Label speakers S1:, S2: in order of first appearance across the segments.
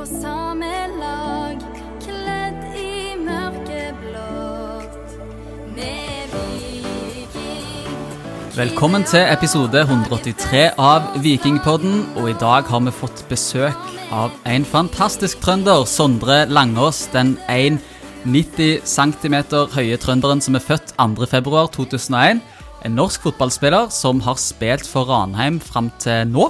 S1: på samme lag, kledd i mørkeblått. Med viking.
S2: Velkommen til episode 183 av Vikingpodden, og i dag har vi fått besøk av en fantastisk trønder, Sondre Langås, den 1,90 cm høye trønderen som er født 2.2.2001. En norsk fotballspiller som har spilt for Ranheim fram til nå,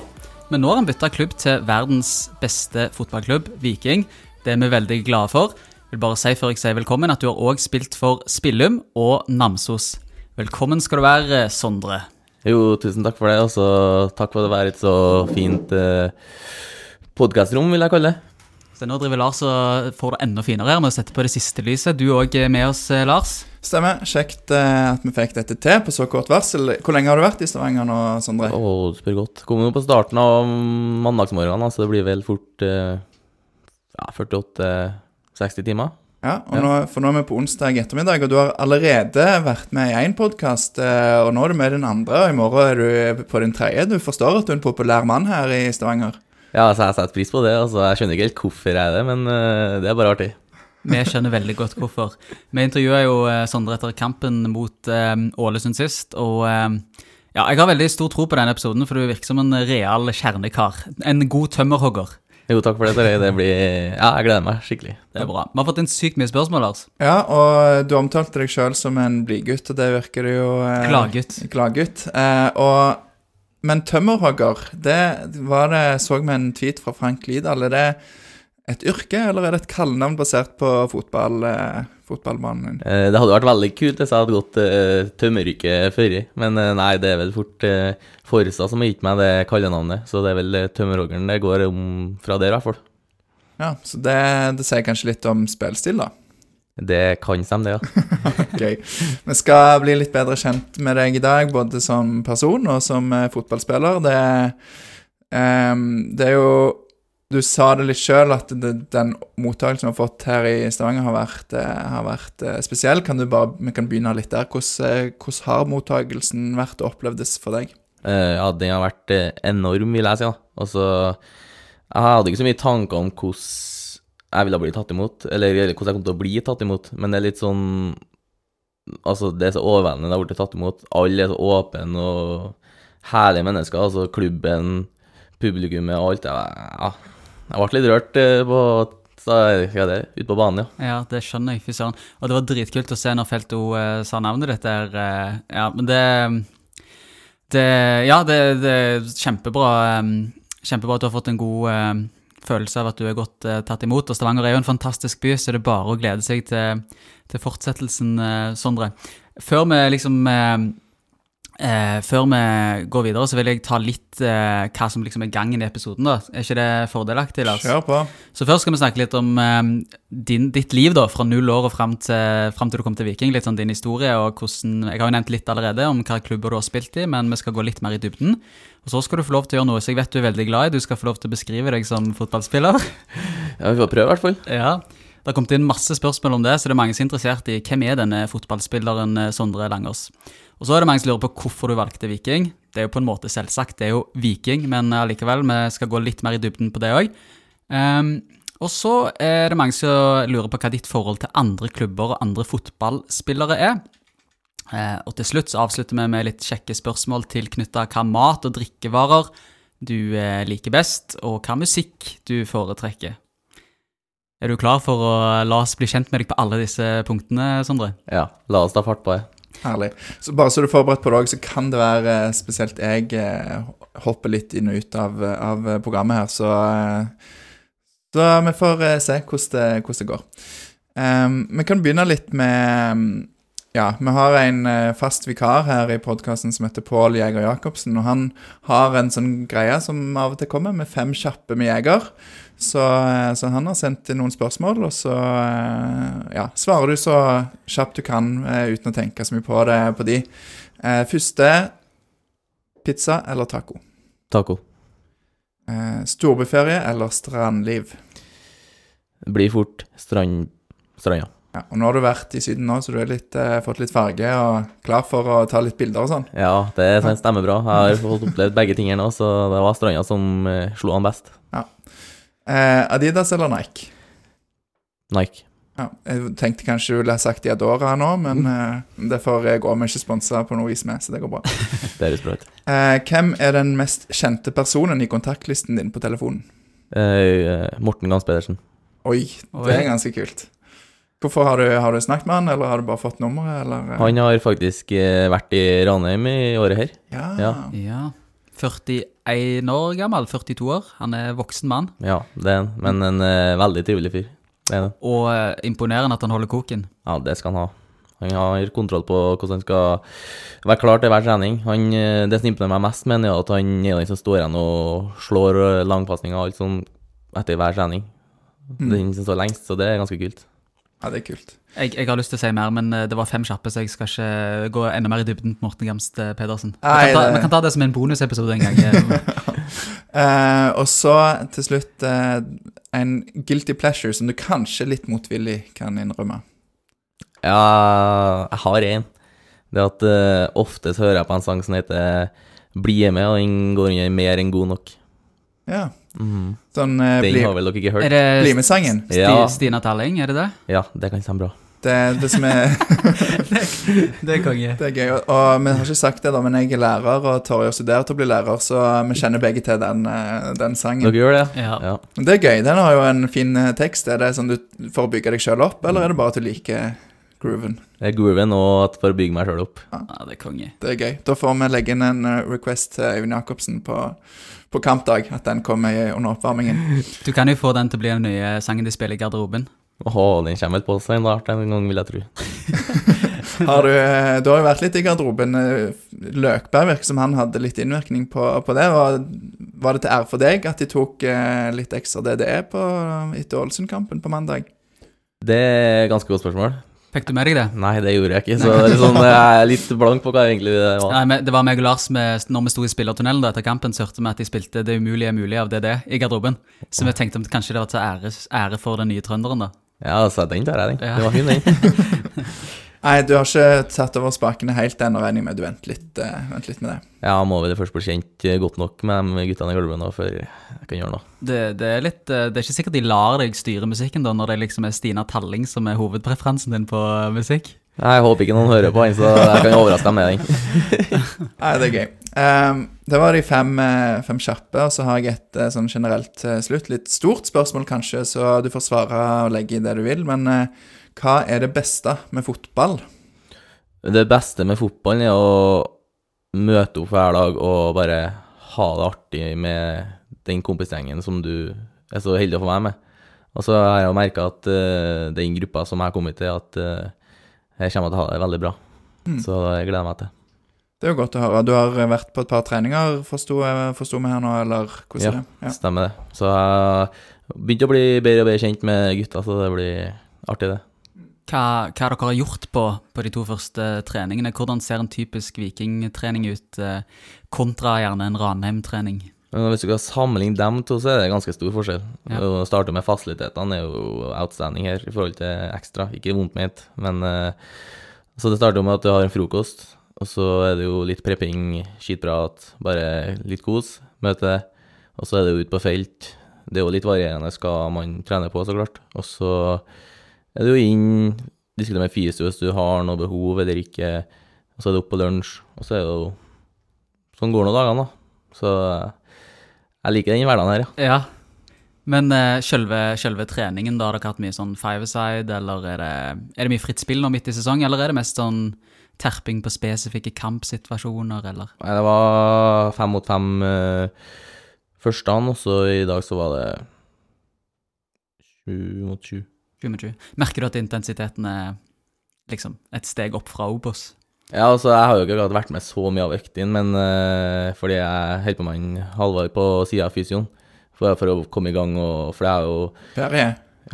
S2: men nå har han bytta klubb til verdens beste fotballklubb, Viking. Det er vi veldig glade for. Jeg vil bare si før jeg sier velkommen at du har òg spilt for Spillum og Namsos. Velkommen skal du være, Sondre.
S3: Jo, tusen takk for det, og så takk for at det var et så fint eh, podkastrom, vil jeg kalle det.
S2: Så nå driver Lars og får det enda finere her med å sette på det siste lyset. Du er òg med oss, eh, Lars.
S4: Stemmer. Kjekt eh, at vi fikk dette til på så kort varsel. Hvor lenge har du vært i Stavanger nå, Sondre?
S3: Å, du spør godt. Kommer jo på starten av mandagsmorgenen, så det blir vel fort eh, ja, 48-60 timer.
S4: Ja, og
S3: Ja.
S4: Nå, for nå er vi på onsdag ettermiddag, og du har allerede vært med i én podkast. Og nå er du med i den andre, og i morgen er du på din tredje. Du forstår at du er en populær mann her i Stavanger?
S3: Ja, altså, jeg setter pris på det. altså, Jeg skjønner ikke helt hvorfor jeg er det, men eh, det er bare artig.
S2: Vi skjønner veldig godt hvorfor. Vi intervjua jo eh, Sondre etter kampen mot eh, Ålesund sist, og ja, jeg har veldig stor tro på den episoden, for du virker som en real kjernekar. En god tømmerhogger.
S3: Jo, takk for det, Terje. Det blir Ja, jeg gleder meg skikkelig.
S2: Det er bra. Vi har fått inn sykt mye spørsmål, Lars.
S4: Ja, og du omtalte deg sjøl som en blidgutt, og det virker det jo eh,
S2: Gladgutt.
S4: Gladgutt. Eh, og Men tømmerhogger, det var det Så vi en tweet fra Frank Lidahl. Er det et yrke, eller er det et kallenavn basert på fotball, eh, fotballbanen?
S3: Eh, Det hadde vært veldig kult hvis jeg hadde gått uh, tømmeryrket før, men eh, nei, det er vel fort uh, Forstad som har gitt meg det kallenavnet, så det er vel tømmerhoggeren det går om fra der, i hvert fall.
S4: Ja, Så det, det sier kanskje litt om spillstil, da.
S3: Det kan stemme, det, ja.
S4: Gøy. Vi skal bli litt bedre kjent med deg i dag, både som person og som eh, fotballspiller. Det, um, det er jo Du sa det litt sjøl, at det, den mottakelsen vi har fått her i Stavanger, har vært, eh, har vært eh, spesiell. Kan du bare, Vi kan begynne litt der. Hvordan, hvordan har mottakelsen vært og opplevdes for deg?
S3: Uh, ja, den har vært enorm, vil jeg si. da. Altså, jeg hadde ikke så mye tanker om hvordan jeg ville bli tatt imot, eller, hvordan jeg kom til å bli tatt imot, men det er litt sånn Altså, det er så overveldende det har blitt tatt imot. Alle er så åpne og herlige mennesker. Altså, klubben, publikummet og alt. Ja, jeg ble litt rørt eh, på så, er det, ute på banen, ja.
S2: Ja, det skjønner jeg. Fy søren. Og det var dritkult å se når Felto uh, sa navnet ditt der. Uh, ja, men det, det Ja, det, det er kjempebra. Um, kjempebra at du har fått en god eh, følelse av at du er godt eh, tatt imot. Og Stavanger er jo en fantastisk by, så det er bare å glede seg til, til fortsettelsen, eh, Sondre. Før vi liksom eh, Før vi går videre, så vil jeg ta litt eh, hva som liksom er gangen i episoden. da. Er ikke det fordelaktig, Lars?
S4: Kjør på.
S2: Så først skal vi snakke litt om eh, din, ditt liv da, fra null år og fram til, fram til du kom til Viking. Litt sånn din historie og hvordan Jeg har jo nevnt litt allerede om hva klubber du har spilt i, men vi skal gå litt mer i dybden. Og så skal du få lov til å gjøre noe som jeg vet du er veldig glad i. Du skal få lov til å beskrive deg som fotballspiller.
S3: ja vi får prøve, i hvert fall.
S2: ja. Det har kommet inn masse spørsmål om det, så det er mange som er interessert i hvem er denne fotballspilleren eh, Sondre Langås. Og så er det mange som lurer på hvorfor du valgte Viking. Det er jo på en måte selvsagt, det er jo Viking, men allikevel, vi skal gå litt mer i dybden på det òg. og så er det mange som lurer på hva ditt forhold til andre klubber og andre fotballspillere er. Eh, og til slutt så avslutter vi med litt kjekke spørsmål tilknytta hva mat og drikkevarer du eh, liker best, og hva musikk du foretrekker. Er du klar for å la oss bli kjent med deg på alle disse punktene, Sondre?
S3: Ja, la oss ta fart på det.
S4: Herlig. Så bare så du er forberedt på det òg, så kan det være eh, spesielt jeg eh, hopper litt inn og ut av, av programmet her, så eh, Så vi får eh, se hvordan det, hvordan det går. Um, vi kan begynne litt med Ja, vi har en eh, fast vikar her i podkasten som heter Pål Jæger Jacobsen. Og han har en sånn greie som av og til kommer, med fem kjappe med jeger. Så, eh, så han har sendt noen spørsmål, og så eh, ja, svarer du så kjapt du kan eh, uten å tenke så mye på det på de. Første pizza eller taco?
S3: Taco.
S4: Storbyferie eller strandliv?
S3: Det blir fort strand, stranda.
S4: Ja, og nå har du vært i Syden nå, så du har eh, fått litt farge og klar for å ta litt bilder og sånn.
S3: Ja, det stemmer bra. Jeg har fått opplevd begge tingene nå, så det var stranda som eh, slo han best.
S4: Eh, Adidas eller Nike?
S3: Nike.
S4: Ja, jeg tenkte kanskje du ville sagt Diadora nå, men eh, det får jeg òg. Vi er ikke sponsa på noe vis med, så det går bra.
S3: Det høres bra.
S4: Eh, hvem er den mest kjente personen i kontaktlisten din på telefonen?
S3: Eh, Morten Gans Pedersen.
S4: Oi, det er ganske kult. Hvorfor har du, har du snakket med han, eller har du bare fått nummeret, eller? eh?
S3: Han har faktisk eh, vært i Ranheim i året her.
S4: Ja.
S3: Ja.
S2: Ja. 41 år gammel, 42 år. Han er voksen mann.
S3: Ja, det er han. Men en eh, veldig trivelig fyr. Det er det.
S2: Og eh, imponerende at han holder koken.
S3: Ja, det skal han ha. Han har kontroll på hvordan han skal være klar til hver trening. Han, eh, det som imponerer meg mest med han, er at han er den som står igjen og slår eh, langpasninger og alt sånn etter hver trening. Den som står lengst, så det er ganske kult.
S4: Ja, det er kult.
S2: Jeg, jeg har lyst til å si mer, men eh, det var fem kjappe, så jeg skal ikke gå enda mer i dybden på Morten Gamst eh, Pedersen. Vi kan, ta, vi kan ta det som en bonusepisode en gang. eh.
S4: Eh, og så til slutt uh, en guilty pleasure som du kanskje litt motvillig kan innrømme.
S3: Ja, jeg har én. Det at uh, ofte hører jeg på en sang som heter Bli med, og den går under mer enn god nok.
S4: Ja.
S3: Mhm.
S4: Sånn eh,
S3: Den
S4: bli,
S3: har vel dere ikke hørt?
S2: Er det
S4: bli med-sangen.
S2: Sti,
S3: Ja.
S2: Stina Telling, er det det?
S3: Ja, det kan stemme bra.
S4: Det, det som er
S2: Det er konge.
S4: Det er gøy. Og, og vi har ikke sagt det, da, men jeg er lærer, og Torje studere til å bli lærer, så vi kjenner begge til den, eh, den sangen.
S3: Dere gjør det?
S2: Ja.
S3: Ja.
S4: Men Det er gøy. Den har jo en fin eh, tekst. Er det sånn du for å bygge deg sjøl opp, eller er det bare at du liker grooven?
S3: Det er grooven og at for å bygge meg sjøl opp.
S2: ja, det er konge.
S4: Det er gøy. Da får vi legge inn en eh, request til Øyvind Jacobsen på, på kampdag, at den kommer under oppvarmingen.
S2: Du kan jo få den til å bli den nye sangen de spiller i garderoben.
S3: Oh, den kommer vel på seg snart en gang, vil jeg tro.
S4: Har du, eh, du har jo vært litt i garderoben. eh, Løkberg virker som han hadde litt innvirkning på, på det. Var, var det til ære for deg at de tok litt ekstra DDE på, etter Ålesund-kampen på mandag?
S3: Det er et ganske godt spørsmål.
S2: Fikk du med deg det?
S3: Nei, det gjorde jeg ikke, så det er sånn, jeg er litt blank på hva egentlig det var.
S2: Nei, men Det var meg og Lars med, når vi sto i spillertunnelen da, etter kampen, så hørte vi at de spilte 'Det umulige er mulig' av DD i garderoben. Så vi tenkte om kanskje det var til ære, ære for den nye trønderen, da.
S3: Ja, så den tar jeg, den.
S2: Ja.
S3: Det var fin, den.
S4: Nei, du har ikke tatt over spakene helt ennå, regner jeg med. Du venter litt, uh, venter litt med det.
S3: Ja, må vel først bli kjent eh, godt nok med de guttene i gulvet nå, før jeg kan gjøre noe.
S2: Det, det er litt eh, Det er ikke sikkert de lar deg styre musikken da, når det liksom er Stina Talling som er hovedpreferansen din på musikk?
S3: Nei, Jeg håper ikke noen hører på den, så jeg kan overraske dem med den.
S4: Nei, det er gøy. Um, det var de fem, fem kjappe, og så har jeg et sånn generelt slutt. Litt stort spørsmål, kanskje, så du får svare og legge i det du vil. Men eh, hva er det beste med fotball?
S3: Det beste med fotballen er å møte opp hver dag og bare ha det artig med den kompisgjengen som du er så heldig å få være med. Og så har jeg merka at uh, den gruppa som jeg har kommet til, at uh, jeg kommer til å ha det veldig bra. Så jeg gleder meg til.
S4: Det er jo godt å høre. Du har eh, vært på et par treninger, forsto forsto vi her nå, eller hvordan
S3: Ja,
S4: er det? Ja.
S3: Stemmer det. Så jeg begynte å bli bedre og bedre kjent med gutta, så det blir artig, det.
S2: Hva, hva dere har gjort på, på de to første treningene? Hvordan ser en typisk vikingtrening ut eh, kontra gjerne en Ranheim-trening?
S3: Hvis du skal sammenligne dem to, så er det ganske stor forskjell.
S2: Ja.
S3: Å starte med fasilitetene er jo outstanding her i forhold til ekstra. Ikke vondt ment, men eh, Så det starter med at du har en frokost, og så er det jo litt prepping, skitprat, bare litt kos, møte. Og så er det jo ut på felt. Det er jo litt varierende hva man trener på, så klart. Og så er du inn, diskuterer med fysio hvis du har noe behov eller ikke. Og så er det opp på lunsj, og så er det jo Sånn går nå dagene, da. Så jeg liker den hverdagen her, ja.
S2: Ja. Men uh, selve, selve treningen, da har dere hatt mye sånn five-a-side, eller er det, er det mye fritt spill nå midt i sesong, eller er det mest sånn terping på spesifikke kampsituasjoner, eller?
S3: Nei, det var fem mot fem uh, første dagen, og så i dag så var det sju mot sju.
S2: 20 mot 20. Merker du at intensiteten er liksom et steg opp fra Obos?
S3: Ja, altså, jeg har jo ikke akkurat vært med så mye av øktene, men uh, fordi jeg holder på med en Halvard på sida av fysioen. For, for å komme i gang, og for jeg har jo
S4: Ferie?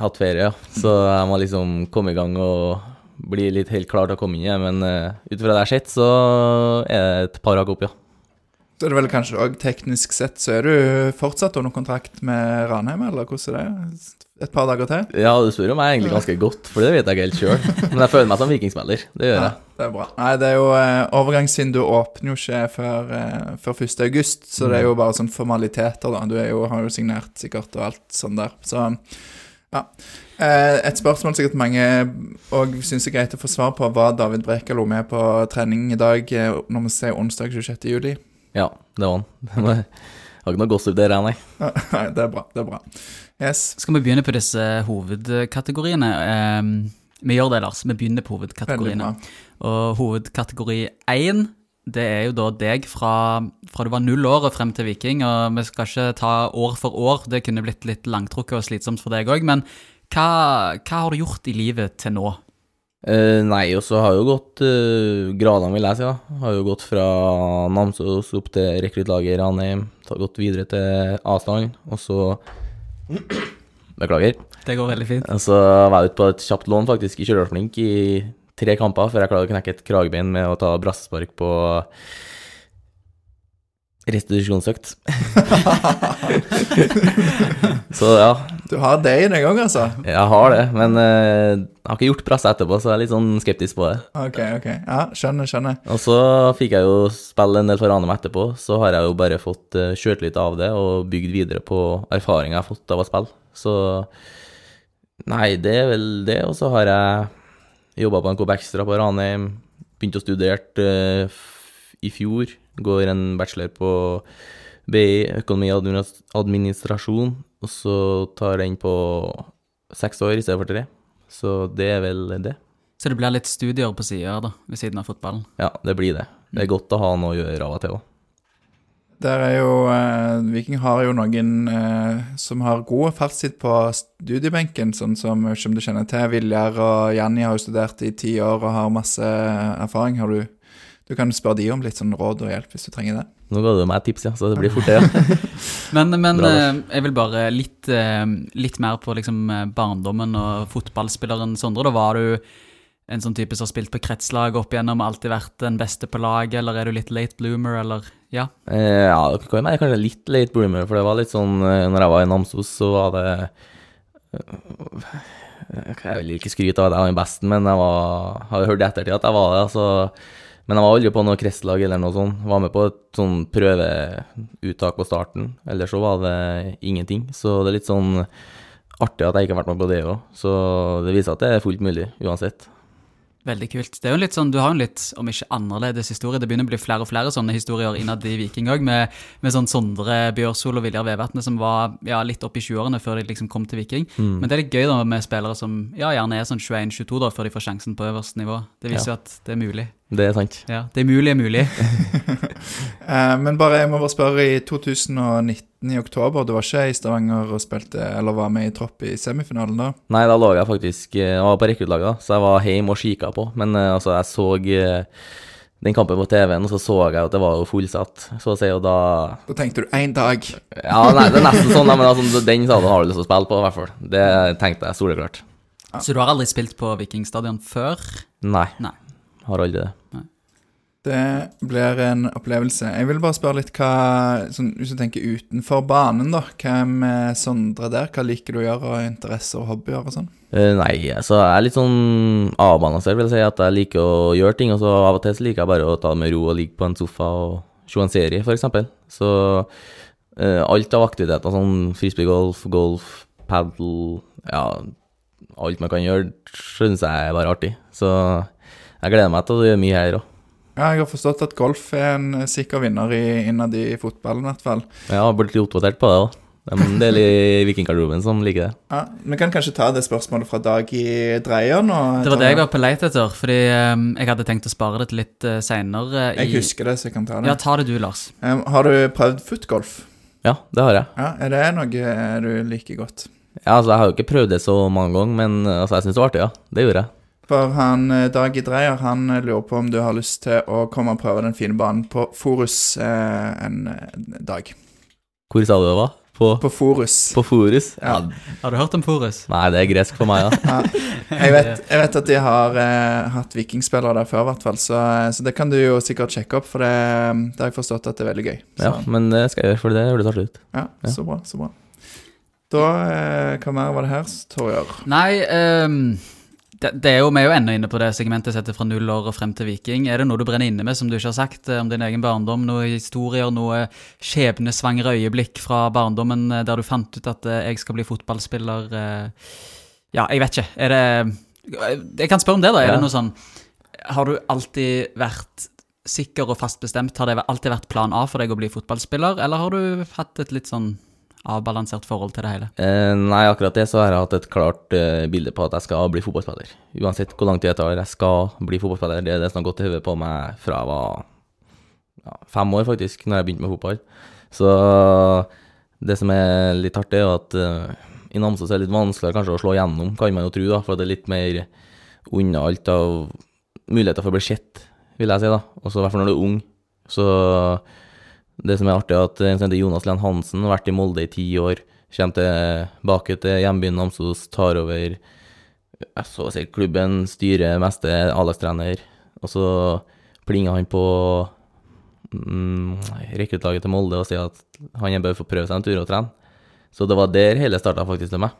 S3: hatt ferie, ja. Så jeg må liksom komme i gang og bli litt helt klar til å komme inn igjen. Men uh, ut fra det jeg har sett, så er det et par hakk opp, ja.
S4: Så er det vel kanskje òg teknisk sett så er du fortsatt under kontrakt med Ranheim, eller hvordan er det? Et par dager til?
S3: Ja, du spør om jeg egentlig ganske godt, for det vet jeg ikke helt sjøl. Men jeg føler meg som vikingspiller. Det gjør
S4: Ja,
S3: jeg.
S4: det er bra. Nei, det er jo eh, Overgangsvinduet åpner jo ikke før, eh, før 1. august, så det er jo bare sånn formaliteter, da. Du jo, har jo signert sikkert og alt sånn der. Så ja. Eh, et spørsmål sikkert mange òg syns er greit å få svar på. Var David Brekalo med på trening i dag, når vi ser onsdag 26. juli?
S3: Ja, det var han. Jeg har ikke noe gossip der, nei.
S4: Nei, det er bra. Det er bra. Yes.
S2: Skal vi begynne på disse hovedkategoriene? Um, vi gjør det, Lars. Vi begynner på hovedkategoriene. Og hovedkategori én, det er jo da deg fra, fra du var null år og frem til Viking. Og vi skal ikke ta år for år, det kunne blitt litt langtrukket og slitsomt for deg òg. Men hva, hva har du gjort i livet til nå?
S3: Uh, nei, og så har jo gått uh, gradene, vil jeg si. da. Har jo gått fra Namsos opp til rekruttlaget i Ranheim. Gått videre til A-stand, og så Beklager.
S2: Det går veldig fint.
S3: Så var jeg ute på et kjapt lån faktisk i Stjørdalsblink i tre kamper før jeg klarte å knekke et kragebein med å ta brassespark på restitusjonsøkt. så ja,
S4: Du har det i deg òg, altså?
S3: jeg har det. Men eh, jeg har ikke gjort brasse etterpå, så jeg er litt sånn skeptisk på det.
S4: Ok, ok. Ja, skjønner, skjønner.
S3: Og så fikk jeg jo spille en del for Ranum etterpå, så har jeg jo bare fått uh, kjørt litt av det og bygd videre på erfaring jeg har fått av å spille. Så nei, det er vel det. Og så har jeg jobba på en Coop Extra på Ranheim, begynt å studere eh, i fjor. Går en bachelor på BI, økonomi og administrasjon, og så tar den på seks år i stedet for tre. Så det er vel det.
S2: Så det blir litt studier på sida da, ved siden av fotballen.
S3: Ja, det blir det. Det er godt å ha noe å gjøre av og til òg.
S4: Der er jo eh, Viking har jo noen eh, som har god fartstid på studiebenken, sånn som jeg vet ikke om du kjenner til. Viljar og Janni har jo studert i ti år og har masse erfaring. Har du Du kan spørre de om litt sånn råd og hjelp hvis du trenger det.
S3: Nå ga du meg et tips, ja, så det blir fort det. Ja.
S2: Men, men
S3: Bra,
S2: eh, jeg vil bare litt, eh, litt mer på liksom eh, barndommen og fotballspilleren Sondre. Da var du en sånn type som har spilt på kretslag opp igjennom, alltid vært den beste på laget, eller er du litt late bloomer, eller ja?
S3: Eh, ja, det kan være kanskje litt late bloomer, for det var litt sånn Når jeg var i Namsos, så var det Jeg vil ikke skryte av at jeg var den beste, men jeg var, har hørt i ettertid at jeg var det. altså men jeg var aldri på noe kretslag eller noe sånt. Var med på et sånn prøveuttak på starten. Ellers så var det ingenting. Så det er litt sånn artig at jeg ikke har vært med på det òg. Så det viser at det er fullt mulig uansett.
S2: Veldig kult. Det er jo litt sånn, Du har en litt, om ikke annerledes historie, det begynner å bli flere og flere sånne historier innad i Viking òg, med, med sånn Sondre Bjørsol og Viljar Vevatnet som var ja, litt opp i 20-årene før de liksom kom til Viking.
S3: Mm.
S2: Men det er litt gøy da med spillere som ja, gjerne er sånn 21-22 da, før de får sjansen på øverste nivå. Det viser jo at det er mulig.
S3: Det er sant.
S2: Ja, Det er mulig er mulig.
S4: Eh, men bare, jeg må bare spørre, i 2019 i oktober, du var ikke i Stavanger og spilte, eller var med i tropp i semifinalen da?
S3: Nei, da lå jeg faktisk eh, Jeg var på rekruttlaget, da, så jeg var hjemme og kikka på. Men eh, altså, jeg så eh, den kampen på TV-en, og så så jeg at det var jo fullsatt, så å si, og da
S4: Da tenkte du én dag.
S3: Ja, nei, det er nesten sånn, men altså, den salen har du lyst til å spille på, i hvert fall. Det tenkte jeg soleklart.
S2: Så du har aldri spilt på Vikingstadion før?
S3: Nei.
S2: Nei.
S3: Har aldri det.
S4: Det blir en opplevelse. Jeg vil bare spørre litt hva sånn, Hvis du tenker utenfor banen, da. Hvem er Sondre der? Hva liker du å gjøre, og interesser og hobbyer og sånn?
S3: Eh, nei, så jeg er litt sånn avbalansert, vil jeg si. At jeg liker å gjøre ting, og så av og til så liker jeg bare å ta det med ro og ligge på en sofa og se en serie, eksempel. Så uh, alt av aktiviteter, sånn frisbeegolf, golf, padel, ja Alt man kan gjøre, synes jeg er bare artig. Så jeg gleder meg til å gjøre mye her òg.
S4: Ja, jeg har forstått at golf er en sikker vinner i, innad i fotballen, i hvert fall.
S3: Jeg har blitt litt oppdatert på det da. Det er en del i vikinggarderoben som liker det.
S4: Ja, Vi kan kanskje ta det spørsmålet fra Dag i Dreia nå.
S2: Det var det jeg var på leit etter, fordi eh, jeg hadde tenkt å spare det til litt seinere. I...
S4: Jeg husker det, så jeg kan ta det.
S2: Ja, ta det du, Lars.
S4: Um, har du prøvd footgolf?
S3: Ja, det har jeg.
S4: Ja, Er det noe du liker godt?
S3: Ja, altså, jeg har jo ikke prøvd det så mange ganger, men altså, jeg syns det var artig, ja. Det gjorde jeg.
S4: For han Dag Dag Dreyer han eh, lurer på om du har lyst til å komme og prøve den fine banen på Forus eh, en eh, dag.
S3: Hvor sa du det var? På,
S4: På Forus.
S3: på Forus?
S4: Ja.
S2: Har du hørt om Forus?
S3: Nei, det er gresk for meg, ja.
S4: Ja. Jeg, vet, jeg vet at de har eh, hatt vikingspillere der før, i hvert fall. Så, eh, så det kan du jo sikkert sjekke opp, for det, det har jeg forstått at det er veldig gøy. Så,
S3: ja. Men det skal jeg gjøre, for det høres artig ut.
S4: ja,
S3: Ja.
S4: så bra, så bra. Da eh, Hva mer var det her, Torjer?
S2: Nei, ehm, det, det er jo, vi er jo ennå inne på det segmentet setter fra null år og frem til viking. Er det noe du brenner inne med som du ikke har sagt eh, om din egen barndom? Noen historier, noe skjebnesvangre øyeblikk fra barndommen eh, der du fant ut at eh, jeg skal bli fotballspiller? Ja, jeg vet ikke. Er det Jeg kan spørre om det, da. Er
S3: Ja.
S2: det noe sånn Har du alltid vært sikker og fast bestemt? Har det alltid vært plan A for deg å bli fotballspiller, eller har du hatt et litt sånn avbalansert forhold til det hele?
S3: Eh, nei, akkurat det så har jeg hatt et klart eh, bilde på at jeg skal bli fotballspiller. Uansett hvor lang tid det tar, jeg skal bli fotballspiller. Det er det som har gått i hodet på meg fra jeg var ja, fem år, faktisk, når jeg begynte med fotball. Så det som er litt artig, er at eh, i Namsos er det litt vanskeligere kanskje å slå gjennom, kan man jo tro, da, for det er litt mer unna alt av muligheter for å bli sett, vil jeg si, da. Også i hvert fall når du er ung. Så det som er artig, er at en som heter Jonas Len Hansen har vært i Molde i ti år. Kommer tilbake til hjembyen Namsos, tar over så å si klubben, styrer meste A-lagstrener. Og så plinger han på mm, rekruttlaget til Molde og sier at han bør få prøve seg en tur og trene. Så det var der hele starta faktisk til meg.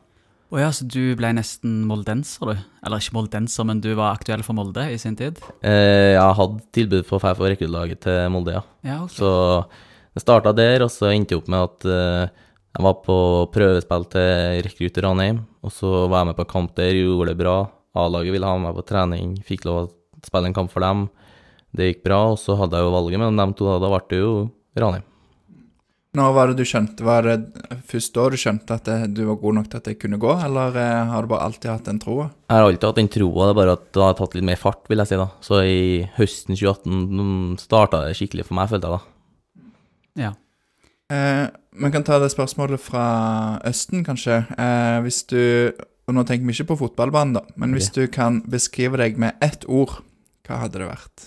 S2: Å ja, så du ble nesten moldenser, du? Eller ikke moldenser, men du var aktuell for Molde i sin tid?
S3: Eh, jeg hadde tilbud på å dra på rekruttlaget til Molde, ja.
S2: Ja, okay.
S3: Så det starta der, og så endte jeg opp med at eh, jeg var på prøvespill til rekrutt Ranheim, og så var jeg med på kamp der, gjorde det bra. A-laget ville ha meg på trening, fikk lov å spille en kamp for dem. Det gikk bra, og så hadde jeg jo valget mellom dem to, og da ble det jo Ranheim.
S4: Når var det du skjønte Var det først da du skjønte at det, du var god nok til at det kunne gå, eller eh, har du bare alltid hatt den troa?
S3: Jeg har alltid hatt den troa, det er bare at det har tatt litt mer fart, vil jeg si. da. Så i høsten 2018 starta det skikkelig for meg, følte jeg da.
S2: Ja.
S4: Eh, Man kan ta det spørsmålet fra Østen, kanskje. Eh, hvis du Og nå tenker vi ikke på fotballbanen, da, men hvis du kan beskrive deg med ett ord, hva hadde det vært?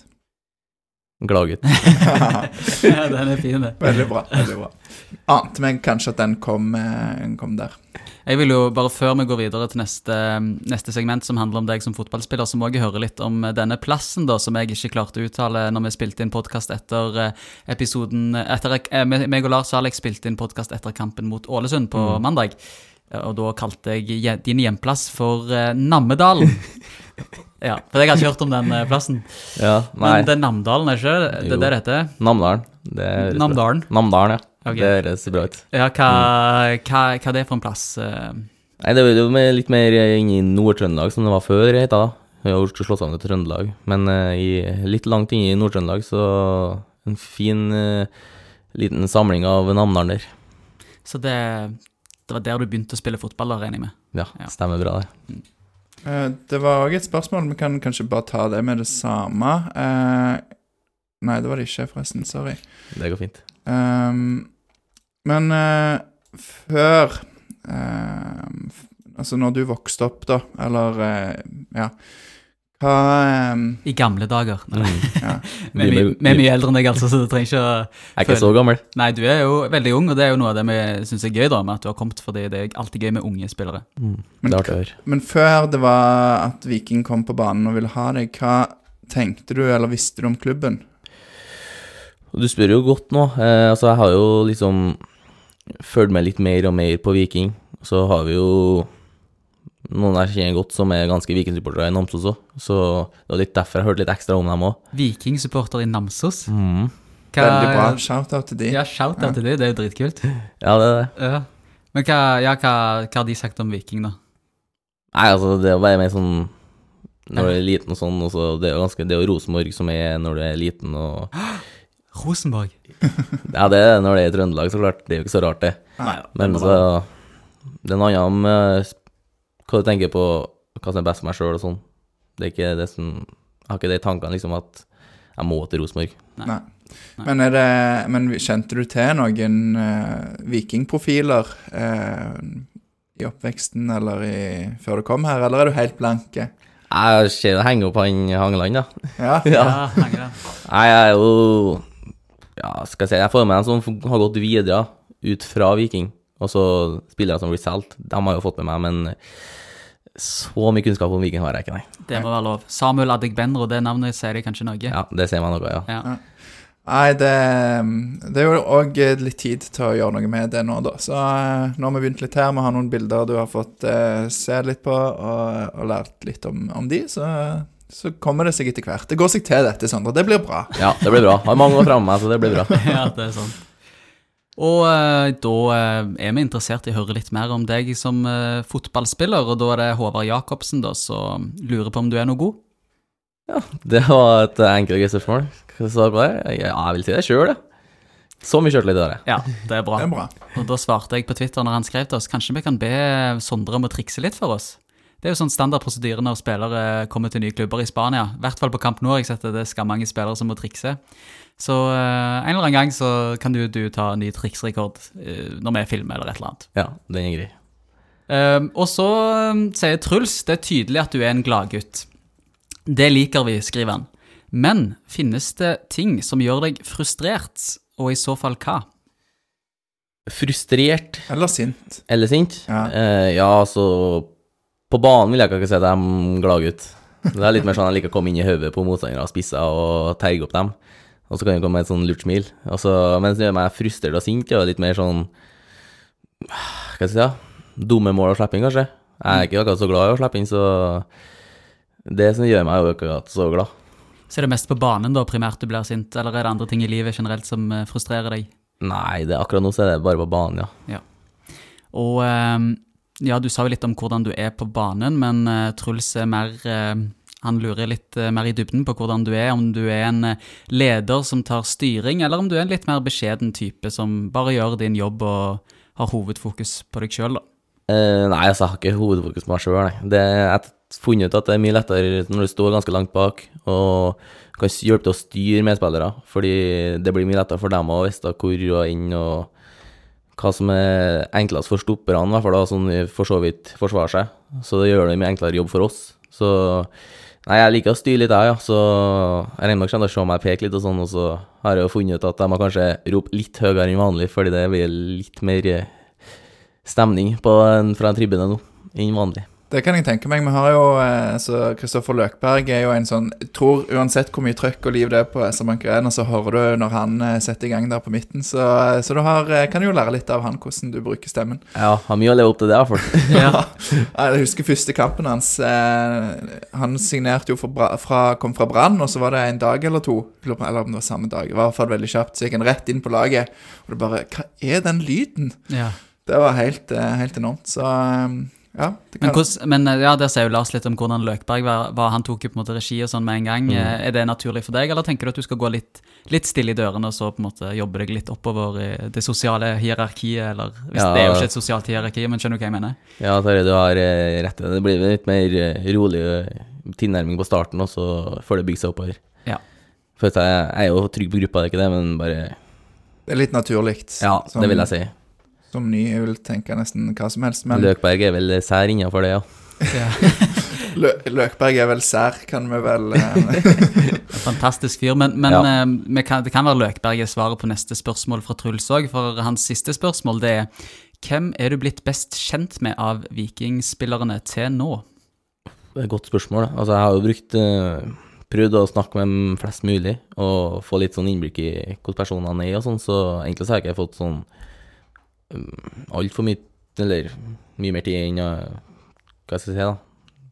S3: Gladgutt.
S2: ja, den er fin, det.
S4: veldig bra. veldig bra. Ante meg kanskje at den kom, eh, kom der.
S2: Jeg vil jo, bare Før vi går videre til neste, neste segment, som handler om deg som fotballspiller, så må jeg høre litt om denne plassen, da, som jeg ikke klarte å uttale når vi spilte inn podkast etter eh, episoden etter, eh, Meg og Lars Alex spilte inn podkast etter kampen mot Ålesund på mandag. Eh, Og da kalte jeg din hjemplass for Nammedalen. ja, for jeg har ikke hørt om den eh, plassen.
S3: Ja, nei.
S2: Men det er Namdalen, er ikke det? Det er det det heter?
S3: Namdalen. Det høres bra.
S2: Namdalen.
S3: Namdalen, ja.
S2: Okay.
S3: Det høres bra ut.
S2: Ja, hva, hva, hva er det for en plass? eh?
S3: Nei, det er jo litt mer inn i Nord-Trøndelag, som det var før, det da. Vi har slått sammen til Trøndelag. Men uh, i, litt langt inn i Nord-Trøndelag, så en fin uh, liten samling av Namdalen der.
S2: Så det, det var der du begynte å spille fotball, regner jeg med?
S3: Ja,
S2: Ja.
S3: stemmer bra, det.
S4: Eh, det var òg et spørsmål, vi kan kanskje bare ta det med det samme. Eh, nei, det var det ikke, forresten. Sorry.
S3: Det går fint.
S4: Ehm, men eh, før ehm, Altså, når du vokste opp, da, eller Ja. Hva um...
S2: I gamle dager.
S3: Mm.
S4: Ja.
S2: Vi er, mye, vi er mye eldre enn deg, altså, så du trenger ikke å
S3: Jeg er ikke så gammel.
S2: Nei, du er jo veldig ung, og det er jo noe av det vi syns er gøy, da, med at du har kommet, fordi det er alltid gøy med unge spillere.
S3: Mm.
S4: Men. Men før det var at Viking kom på banen og ville ha deg, hva tenkte du, eller visste du om klubben?
S3: Du spør jo godt nå. Eh, altså, jeg har jo liksom fulgt med litt mer og mer på Viking. Så har vi jo noen jeg kjenner godt som er ganske Viking-supportere i Namsos òg. Så det var litt derfor jeg hørte litt ekstra om dem òg.
S2: Viking-supporter i Namsos.
S3: Mm.
S2: Hva-
S4: Veldig bra. Shout-out til de.
S2: Ja, shout-out til de, det er jo dritkult.
S3: Ja, det er det.
S2: Ja. Men hva, ja, hva, hva har de sagt om Viking, da?
S3: Nei, altså, det er bare mer sånn når du er liten og sånn, og så det er jo ganske Det er jo Rosenborg som er når du er liten og
S2: Rosenborg.
S3: Ja, det er når det er i Trøndelag, så klart. Det er jo ikke så rart, det.
S4: Nei.
S3: Men så Det er noe annet om eh, sp- hva du tenker på hva som er best for meg sjøl og sånn. Det er ikke det som Jeg har ikke de tankene liksom at jeg må til Rosenborg.
S4: Nei. Men, er det, men kjente du til noen uh, vikingprofiler uh, i oppveksten eller i, før du kom her, eller er du helt blanke?
S3: Jeg ser det henger opp han Hangeland, da.
S4: Ja.
S2: Ja, det.
S3: Nei, jeg er jo Ja, skal jeg si Jeg får med en som har gått videre ut fra Viking. Og så spillere som blir solgt. De har jo fått med meg, men så mye kunnskap om Viking har jeg ikke, nei.
S2: Det må være lov. Samuel Adegbenro, det navnet sier de kanskje noe?
S3: Ja, det ser man noe, ja.
S2: Ja.
S4: Nei, det, det er jo òg litt tid til å gjøre noe med det nå, da. Så eh, nå har vi begynt litt her. Vi har noen bilder du har fått eh, se litt på og, og lært litt om, om de, så, så kommer det seg etter hvert. Det går seg til dette, Sondre. Det blir bra.
S3: Ja, det blir bra. Har mange år framme så det blir bra.
S2: ja, det er sant. Og eh, da eh, er vi interessert i å høre litt mer om deg som eh, fotballspiller, og da er det Håvard Jacobsen da, som lurer på om du er noe god?
S3: Ja, Det var et enkelt og spørsmål. Hva svarer på det? Ja, jeg vil si det sjøl, ja. Så mye sjøltillit har jeg.
S2: Ja, det er bra.
S4: Det er bra.
S2: Og da svarte jeg på Twitter når han skrev til oss, kanskje vi kan be Sondre om å trikse litt for oss? Det er jo sånn standard prosedyre når spillere kommer til nye klubber i Spania. I hvert fall på Camp nå har jeg sett at det er skammange spillere som må trikse. Så eh, en eller annen gang så kan du, du ta ny triksrekord eh, når vi filmer eller et eller annet.
S3: Ja, den er grei.
S2: Eh, og så sier Truls det er tydelig at du er en gladgutt. Det liker vi, skriver han. Men finnes det ting som gjør deg frustrert, og i så fall hva?
S3: Frustrert
S4: Eller sint.
S3: eller sint?
S4: Ja.
S3: uh, ja, altså På banen vil jeg ikke si at jeg er glad gutt. Det er litt mer sånn jeg liker å komme inn i hodet på motstandere og spisse og terge opp dem. Og så kan det komme med et sånn lurt smil. Altså, mens det gjør meg frustrert og sint, er litt mer sånn Hva skal jeg si, da? Dumme mål å slippe inn, kanskje. Jeg er ikke akkurat så glad i å slippe inn, så Det som gjør meg jo akkurat så glad.
S2: Så er det mest på banen da primært du blir sint, eller er det andre ting i livet generelt som eh, frustrerer deg?
S3: Nei, det, akkurat nå så er det bare på banen, ja.
S2: Og eh, ja, du sa jo litt om hvordan du er på banen, men eh, Truls er mer Han lurer litt eh, mer i dybden på hvordan du er, om du er en eh, leder som tar styring, eller om du er en litt mer beskjeden type som bare gjør din jobb og har hovedfokus på deg sjøl, da.
S3: Eh, nei, altså, jeg har ikke hovedfokus på meg sjøl, nei. Jeg har funnet ut at det er mye lettere når du står ganske langt bak og kan hjelpe til å styre medspillere, fordi det blir mye lettere for dem å vite hvor og inn og hva som er enklest for stopperne, i hvert fall da, sånn for så vidt forsvarer seg. Så det gjør det mye enklere jobb for oss. Så nei, jeg liker å styre litt, jeg, ja. Så jeg regner med at de se meg peke litt og sånn, og så har jeg jo funnet ut at jeg må kanskje rope litt høyere enn vanlig, fordi det blir litt mer eh, stemning en, fra en tribune nå enn vanlig.
S4: Det kan jeg tenke meg. Vi har jo eh, så Kristoffer Løkberg er jo en sånn Jeg tror uansett hvor mye trøkk og liv det er på SR Bank Arena, så hører du når han eh, setter i gang der på midten. Så, eh, så du har, kan jo lære litt av han hvordan du bruker stemmen.
S3: Ja, har mye å leve opp til der for.
S2: Ja.
S4: Jeg husker første kampen hans. Han signerte jo for fra, kom fra Brann, og så var det en dag eller to. Eller om det var samme dag. I hvert fall veldig kjapt. Så gikk han rett inn på laget. Og det bare Hva er den lyden?
S2: ja.
S4: Det var helt, helt enormt. Så ja. Det
S2: Men, hos, men eh, ja, der sier jo Lars litt om hvordan Løkberg var, var han tok jo på en måte regi og sånn med en gang. Mm. Er det naturlig for deg, eller tenker du at du skal gå litt, litt stille i dørene og så på en måte jobbe deg litt oppover i det sosiale hierarkiet, eller hvis
S3: Ja.
S2: Det er jo ikke et sosialt hierarki, men skjønner du hva jeg mener?
S3: Ja, Terje, du har eh, rett. i det. Blir litt mer eh, rolig eh, tilnærming på starten, og så får det bygd seg oppover.
S2: Ja.
S3: For jeg er jo trygg på gruppa, det er ikke det, men bare
S4: det er litt naturlig.
S3: Ja,
S4: sånn.
S3: det vil jeg si.
S4: Som ny. Jeg vil tenke nesten hva som helst. Men
S3: Løkberg er vel sær innenfor det, ja.
S4: Lø Løkberg er vel sær, kan vi vel eh,
S2: Fantastisk fyr. Men, men
S3: Ja.
S2: eh, vi kan, det kan være Løkberg er svaret på neste spørsmål fra Truls òg, for hans siste spørsmål det er hvem er du blitt best kjent med av vikingspillerne til nå?
S3: Det er et godt spørsmål. Altså, jeg har jo brukt uh, Prøvd å snakke med flest mulig og få litt sånn innblikk i hvordan personene er og sånn, så egentlig så har jeg ikke fått sånn altfor mye Eller mye mer tid enn Hva skal jeg si, da.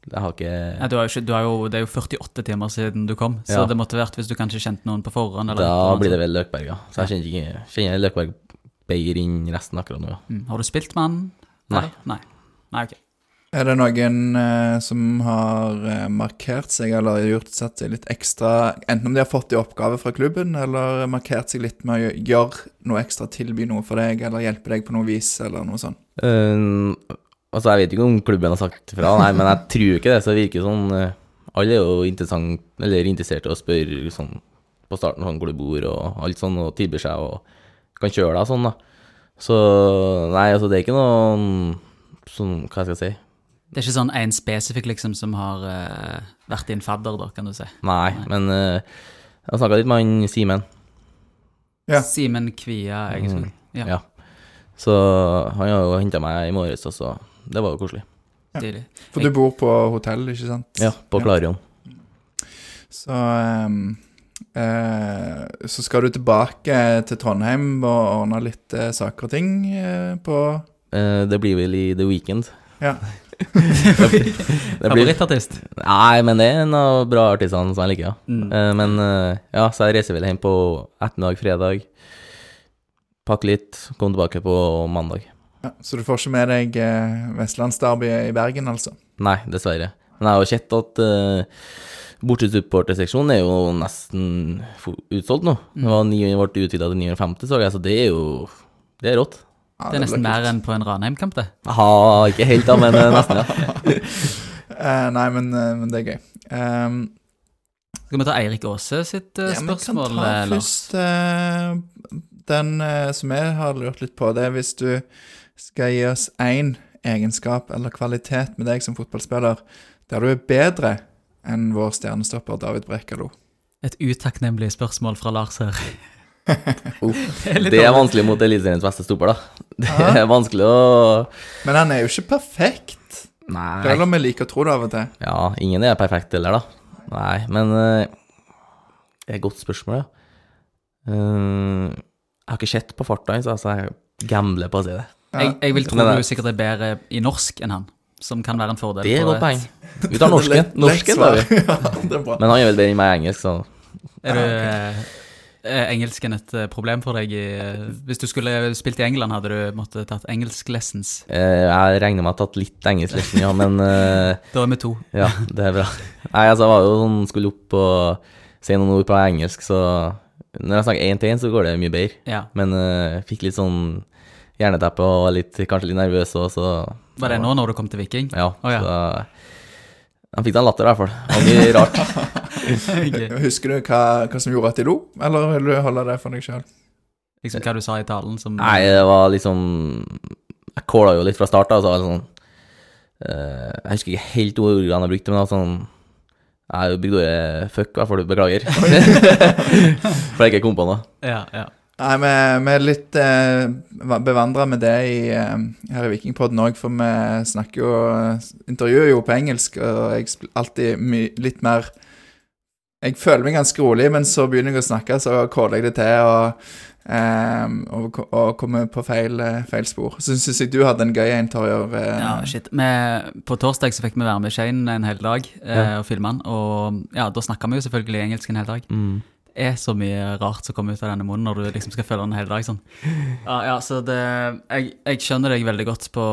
S3: Jeg har ikke
S2: Ja, du har jo ikke, du har jo, det er jo 48 timer siden du kom, så
S3: Ja.
S2: det måtte vært hvis du kanskje kjente noen på forhånd. Eller
S3: Da
S2: et
S3: blir det vel Løkberg, ja. Så jeg kjenner ikke kjenner Løkberg bedre inn resten akkurat nå, ja.
S2: Mm. Har du spilt med han?
S3: Nei.
S2: Nei. Nei, ok.
S4: Er det noen eh, som har eh, markert seg eller gjort satt seg litt ekstra Enten om de har fått i oppgave fra klubben, eller markert seg litt med å gjøre noe ekstra, tilby noe for deg, eller hjelpe deg på noe vis, eller noe sånt?
S3: Um, altså, jeg vet ikke om klubben har sagt fra, nei, men jeg tror ikke det. Så det virker sånn uh, Alle er jo interessert i å spørre sånn på starten sånn hvor du bor og alt sånn, og tilbyr seg og kan kjøre deg sånn, da. Så nei, altså, det er ikke noe sånn Hva skal jeg si
S2: Det er ikke sånn en spesifikk liksom som har uh, vært din fadder, da, kan du si.
S3: Nei, men uh, jeg har snakka litt med han Simen.
S4: Ja.
S2: Simen Kvia Egenskog. Ja,
S3: Ja. Så han har jo henta meg i morges, og så Det var jo koselig.
S2: Ja,
S4: For du bor på hotell, ikke sant?
S3: Ja, på
S4: Ja.
S3: Klarion.
S4: Så um, uh, Så skal du tilbake til Trondheim og ordne litt uh, saker og ting på
S3: Eh, det blir vel i The Weekend.
S4: Ja.
S3: det blir,
S2: Favorittartist?
S3: nei, men det er en av bra artistene som jeg liker, ja.
S2: Mm.
S3: Eh, men eh, ja, så jeg reiser vel hjem på ettermiddag, fredag. Pakke litt, kom tilbake på mandag.
S4: ja. Så du får ikke med deg eh, Vestlandsderbyet i Bergen, altså?
S3: Nei, dessverre. Men jeg har jo sett at uh, bortesupporterseksjonen er jo nesten utsolgt nå. Det var 9, ble utvida til 950, så jeg, så det er jo Det er rått.
S4: Ja,
S2: Det er nesten mer enn på en Ranheim-kamp, det.
S3: Aha, ikke helt, da, men eh, nesten, ja.
S4: uh, nei, men, uh, men det er gøy. Um,
S2: Skal vi ta Eirik Aase sitt eh,
S4: ja, vi
S2: spørsmål,
S4: kan ta
S2: Lars?
S4: først den som jeg har lurt litt på. Det er hvis du skal gi oss én egenskap eller kvalitet med deg som fotballspiller der du er bedre enn vår stjernestopper David Brekalo.
S2: Et utakknemlig spørsmål fra Lars her. Det er
S3: det er vanskelig mot Eliteseriens beste stopper, da. Det
S4: Ja.
S3: er vanskelig å
S4: Men han er jo ikke perfekt.
S3: Nei.
S4: Selv om vi liker å tro det av og til.
S3: Ja, ingen er perfekt heller, da. Nei, men eh, Det er et godt spørsmål, ja. Uh, jeg har ikke sett på farta hans, altså jeg gambler på å si det.
S4: Ja.
S2: Jeg, jeg vil tro du sikkert er bedre i norsk enn han, som kan være en fordel.
S3: Det er
S2: på
S3: et godt poeng. Vi tar norsken. Norsken
S4: da. ja.
S3: Men han er vel bedre enn meg i engelsk, så
S2: Er du eh, er engelsken et eh, problem for deg? I, eh, hvis du skulle spilt i England, hadde du måttet tatt engelsk lessons?
S3: eh, jeg regner med å ha tatt litt engelsk lesson, ja, men eh,
S2: Da er vi to.
S3: ja, det er bra. Nei, altså, jeg var jo sånn, skulle opp og si noen ord på engelsk, så når jeg snakker én til én, så går det mye bedre.
S2: Ja.
S3: Men uh, fikk litt sånn hjerneteppe og var litt, kanskje litt nervøs òg, så
S2: Var det nå når du kom til Viking?
S3: Ja.
S2: Oh, ja.
S3: Så han fikk seg en latter, i hvert fall. Det var mye rart.
S2: okay.
S4: Husker du hva, hva som gjorde at de lo, eller vil du holde det for deg sjøl?
S2: Liksom hva du sa i talen som
S3: Nei, det var liksom Jeg calla jo litt fra start av, så var det sånn uh, Jeg husker ikke helt ordene jeg brukte, men det var sånn Jeg brukte ordet fuck, i hvert fall. Beklager. For jeg ikke kom på noe.
S2: Ja, ja.
S4: Nei, vi, vi er litt eh, bevandra med det i, eh, her i Vikingpodden òg, for vi snakker jo Intervjuer jo på engelsk, og jeg alltid my, litt mer Jeg føler meg ganske rolig, men så begynner jeg å snakke, så caller jeg det til og, eh, og, og kommer på feil, eh, feil spor. Så syns jeg du hadde en gøy en, Torjer. eh,
S2: Ja, shit. Vi, på torsdag så fikk vi være med Shane en hel dag eh,
S3: Ja.
S2: og filme han. Og ja, da snakka vi jo selvfølgelig engelsk en hel dag.
S3: Mm.
S2: Er så mye rart som kommer ut av denne munnen når du liksom skal følge den hele hel dag. sånn. Ja, ja, så det Jeg, jeg skjønner deg veldig godt på,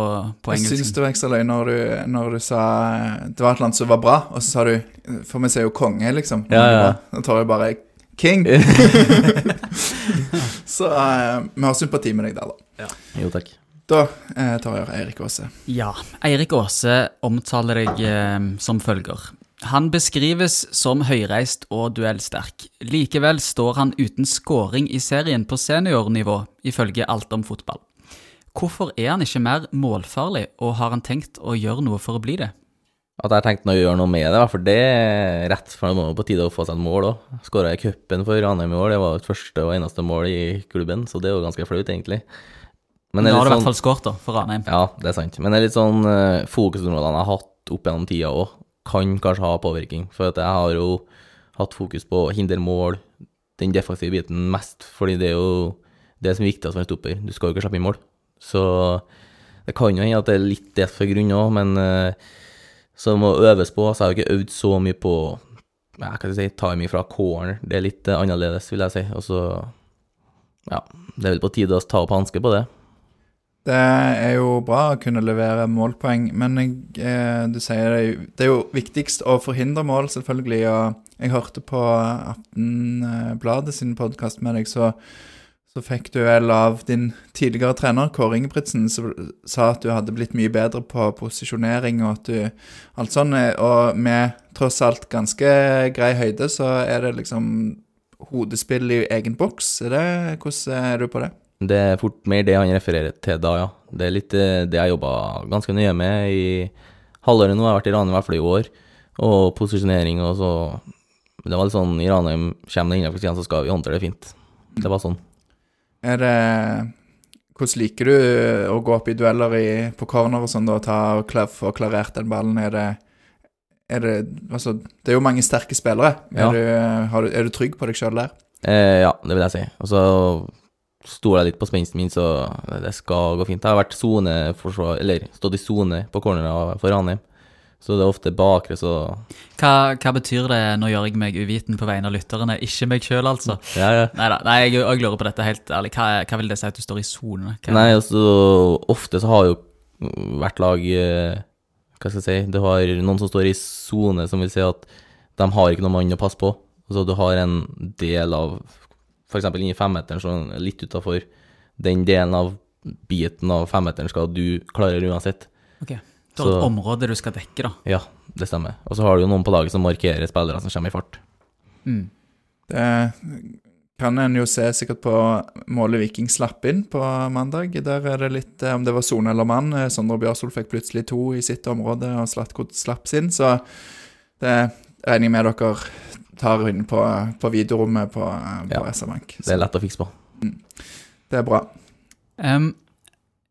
S2: på
S4: Jeg syns
S2: du
S4: det var ekstra løgn når du, når du sa Det var et eller annet som var bra, og så sa du For vi sier jo konge, liksom.
S3: Ja, ja.
S4: Da tar jeg bare King. så uh, vi har sympati med deg der, da. Ja.
S3: Jo, takk.
S4: Da eh, tar jeg Eirik Aase.
S2: Ja. Eirik Aase omtaler deg eh, som følger. Han beskrives som høyreist og duellsterk. Likevel står han uten scoring i serien på seniornivå, ifølge Alt om fotball. Hvorfor er han ikke mer målfarlig, og har han tenkt å gjøre noe for å bli det?
S3: At jeg tenkt å gjøre noe med det, for det er rett, for det må jo på tide å få seg et mål òg. Skåra i cupen for Ranheim i år, det var et første og eneste mål i klubben, så det er jo ganske flaut, egentlig. Men
S2: Nå
S3: er
S2: har du i hvert
S3: sånn
S2: fall skåret, da, for Ranheim.
S3: Ja, det er sant. Men det er litt sånn uh, fokusområdene jeg har hatt opp gjennom tida òg, kan kanskje ha påvirkning. For jeg har jo hatt fokus på å hindre mål, den defensive biten mest, fordi det er jo det som er viktigst for en stopper. Du skal jo ikke slippe inn mål. Så det kan jo hende at det er litt det for grunn òg, men så det må øves på. Så jeg har jo ikke øvd så mye på ja, hva skal jeg si, timing fra corner. Det er litt eh, annerledes, vil jeg si. Og så ja, det er vel på tide å ta opp hanske på det.
S4: Det er jo bra å kunne levere målpoeng, men jeg, eh, du sier det, er jo- det er jo viktigst å forhindre mål, selvfølgelig. Og jeg hørte på Aftenbladet sin podkast med deg, så, så fikk du vel av din tidligere trener, Kåre Ingebrigtsen, som sa at du hadde blitt mye bedre på posisjonering og at du Alt sånn. Og med tross alt ganske grei høyde, så er det liksom hodespill i egen boks. Er det, hvordan er du på det?
S3: Det er fort mer det han refererer til da, ja. Det er litt eh, det jeg jobba ganske nøye med i halvåret nå. Jeg har vært i Ranheim i hvert fall i år, og posisjonering og så Det var litt sånn I Ranheim kommer det innenfor siden, så skal vi håndtere det fint. Det var sånn.
S4: Er det Hvordan liker du å gå opp i dueller i, på corner og sånn, da, ta og klar, få klarert den ballen? Er det er det, altså, det er jo mange sterke spillere.
S3: Ja.
S4: Er, du, har du, er du trygg på deg sjøl der?
S3: Eh, ja, det vil jeg si. Og så stoler jeg litt på spensten min, så det skal gå fint. Jeg har vært zone eller stått i sone på cornera for Ranheim, så det er ofte bakre, så
S2: Hva, hva betyr det nå gjør jeg meg uviten på vegne av lytterne? Ikke meg sjøl, altså.
S3: ja, ja.
S2: Neida, Nei jeg, jeg lurer på dette helt ærlig. Hva, hva vil det si at du står i sone?
S3: Nei, altså, ofte så har jo hvert lag eh, Hva skal jeg si Du har noen som står i sone, som vil si at de har ikke noen mann å passe på. Altså, du har en del av Eksempel inni femmeteren, sånn litt utafor den delen av biten av femmeteren skal du klare uansett.
S2: Ok. Du har et område du skal dekke, da.
S3: Ja, det stemmer. Og så har du jo noen på laget som markerer spillere som kommer i fart.
S2: Mm.
S4: Det kan en jo se sikkert på målet Viking slapp inn på mandag. Der er det litt eh, om det var sone eller mann. Eh, Sondre Bjørsol fikk plutselig to i sitt område, og Slatko slapp sin. Så det regner jeg med dere tar hun på, på videorommet på, eh, på
S3: Ja,
S4: SR-Bank.
S3: Det er lett å fikse på.
S4: Det er bra.
S2: Um,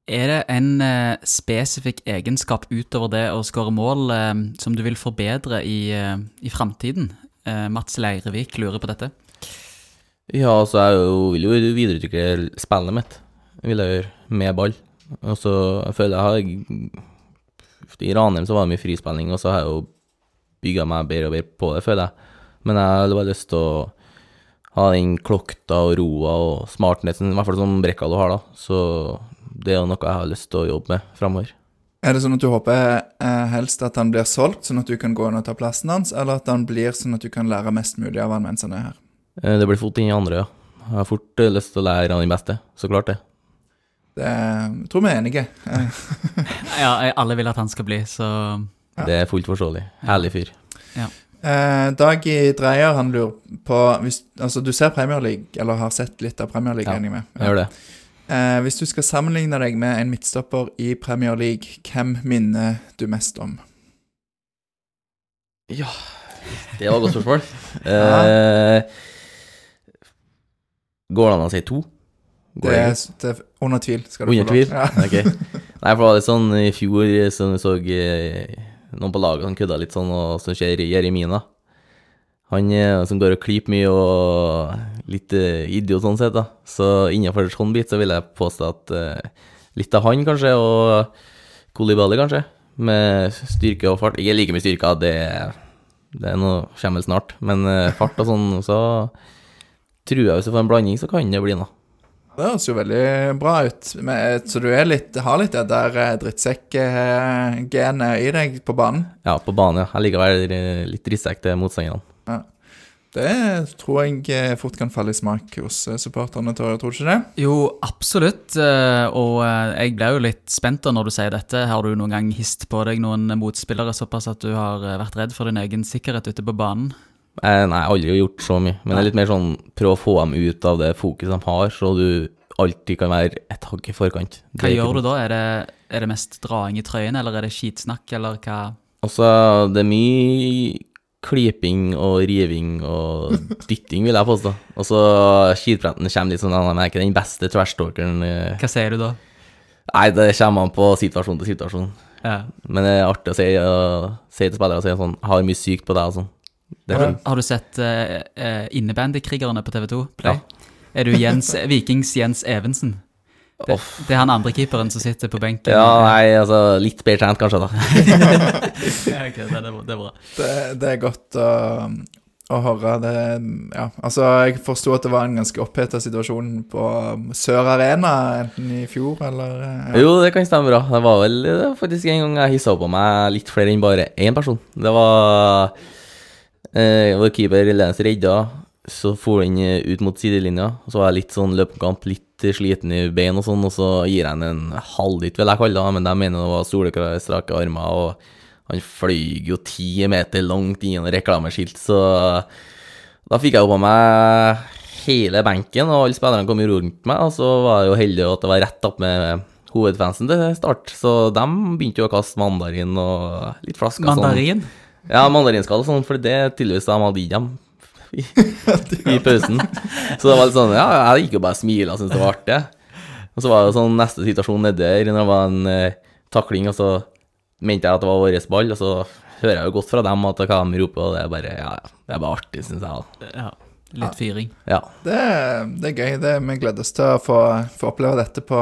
S2: er det en uh, spesifikk egenskap utover det å skåre mål uh, som du vil forbedre i, uh, i framtiden? Uh, Mats Leirevik lurer på dette.
S3: Ja, altså jeg jo, vil jo videreutvikle spillet mitt. Vil jeg gjøre, med ball. Og så jeg føler jeg har I Ranheim så var det mye frispilling, og så har jeg jo bygga meg bedre og bedre på det, føler jeg. Men jeg har bare lyst til å ha den klokta og roa og smartnessen, i hvert fall som Brekkalo har, da. Så det er jo noe jeg har lyst til å jobbe med framover.
S4: Er det sånn at du håper eh, helst at han blir solgt, sånn at du kan gå inn og ta plassen hans, eller at han blir sånn at du kan lære mest mulig av han mens han er her?
S3: Eh, Det blir fort den andre, ja. Jeg har fort eh, lyst til å lære han den beste, så klart det.
S4: Det jeg tror vi er enige.
S2: Ja, alle vil at han skal bli, så
S4: Ja.
S3: Det er fullt forståelig. Herlig fyr.
S4: Eh, Dag i Dreyer, han lurer på hvis, Altså, du ser Premier League, eller har sett litt av Premier League,
S3: Ja,
S4: jeg med.
S3: Ja.
S4: Eh, hvis du skal sammenligne deg med en midtstopper i Premier League, hvem minner du mest om?
S3: Ja, det var et godt spørsmål. eh, går det an å si to? Går
S4: Det er, det er under tvil. skal du
S3: Under tvil?
S4: Ja.
S3: Ok. Nei, for det var litt sånn i fjor, som så, så eh, noen på laget som kødda litt sånn, og som skjer Jeremina. Han eh, som går og klyper mye og litt eh, idiot sånn sett, da. Så innenfor sånn bit så vil jeg påstå at uh, litt av han, kanskje, og Kolibali, kanskje. Med styrke og fart. Ikke like mye styrke, det, det er noe kommer snart. Men uh, fart og sånn, så tror jeg hvis du får en blanding, så kan det bli noe.
S4: Det høres jo veldig bra ut. Men, så du er litt, har litt det der eh, drittsekk-genet i deg på banen?
S3: Ja, på banen, ja. Jeg liker å være eh, litt drittsekk til motstanderne.
S4: Det tror jeg eh, fort kan falle i smak hos eh, supporterne, tror tror du ikke det?
S2: Jo, absolutt. eh, Og eh, jeg ble jo litt spent da når du sier dette. Har du noen gang hist på deg noen motspillere såpass at du har eh, vært redd for din egen sikkerhet ute på banen?
S3: Eh, nei, jeg har aldri gjort så mye. Men det er litt mer sånn prøv å få dem ut av det fokuset de har, så du alltid kan være et hakk i forkant.
S2: Hva gjør du da? Er det, er det mest draing i trøyen, eller er det skitsnakk, eller hva?
S3: Altså, det er mye kliping og riving og dytting, vil jeg påstå. Og så skitpretten kommer litt sånn Han er ikke den beste tverrstalkeren. eh.
S2: Hva sier du da?
S3: Nei, det kommer an på situasjon til situasjon.
S2: Ja.
S3: Men det er artig å si, å si til spillere og si sånn Har mye sykt på deg og sånn. Det
S4: Ja.
S2: Har du sett uh, innebandykrigerne på TV2 Play?
S3: Ja.
S2: Er du Jens, Vikings Jens Evensen? Det,
S3: Off.
S2: det er han andre keeperen som sitter på benken.
S3: Ja, nei, altså litt bedre trent kanskje, da.
S2: Ja, ok, det, det er bra.
S4: Det, det er godt å, å høre. Det, ja, altså, jeg forsto at det var en ganske oppheta situasjon på Sør Arena, enten i fjor eller eh, ja.
S3: Jo, det kan stemme bra. Det var vel det var faktisk en gang jeg hissa på meg litt flere enn bare én person. Det var eh, Vår keeper Lens redda, så for han eh, ut mot sidelinja. Så var jeg litt sånn løpekamp, litt sliten i bein og sånn, og så gir jeg han en halvdytt, vil jeg kalle det, men de mener det var soleklar, strake armer, og han fløy jo ti meter langt inn i reklameskilt, så da fikk jeg jo på meg hele benken, og alle spillerne kom jo rundt meg, og så var jeg jo heldig at det var rett opp med hovedfansen til Start, så de begynte jo å kaste mandarin og litt flasker sånn.
S2: Mandarin.
S3: Ja, mandarinskall og sånn, for det er tydeligvis de hadde gitt dem i, i pausen. Så det var litt sånn, ja, jeg gikk jo bare og smila, og syntes det var artig. Og så var det sånn neste situasjon nedi der, når det var en eh, takling, og så mente jeg at det var vår ball, og så hører jeg jo godt fra dem at hva de roper, og det er bare, ja, det er bare artig, synes jeg.
S2: Ja, litt fyring.
S3: Ja.
S4: Det, det er gøy. Det, vi gleder oss til å få, få oppleve dette på,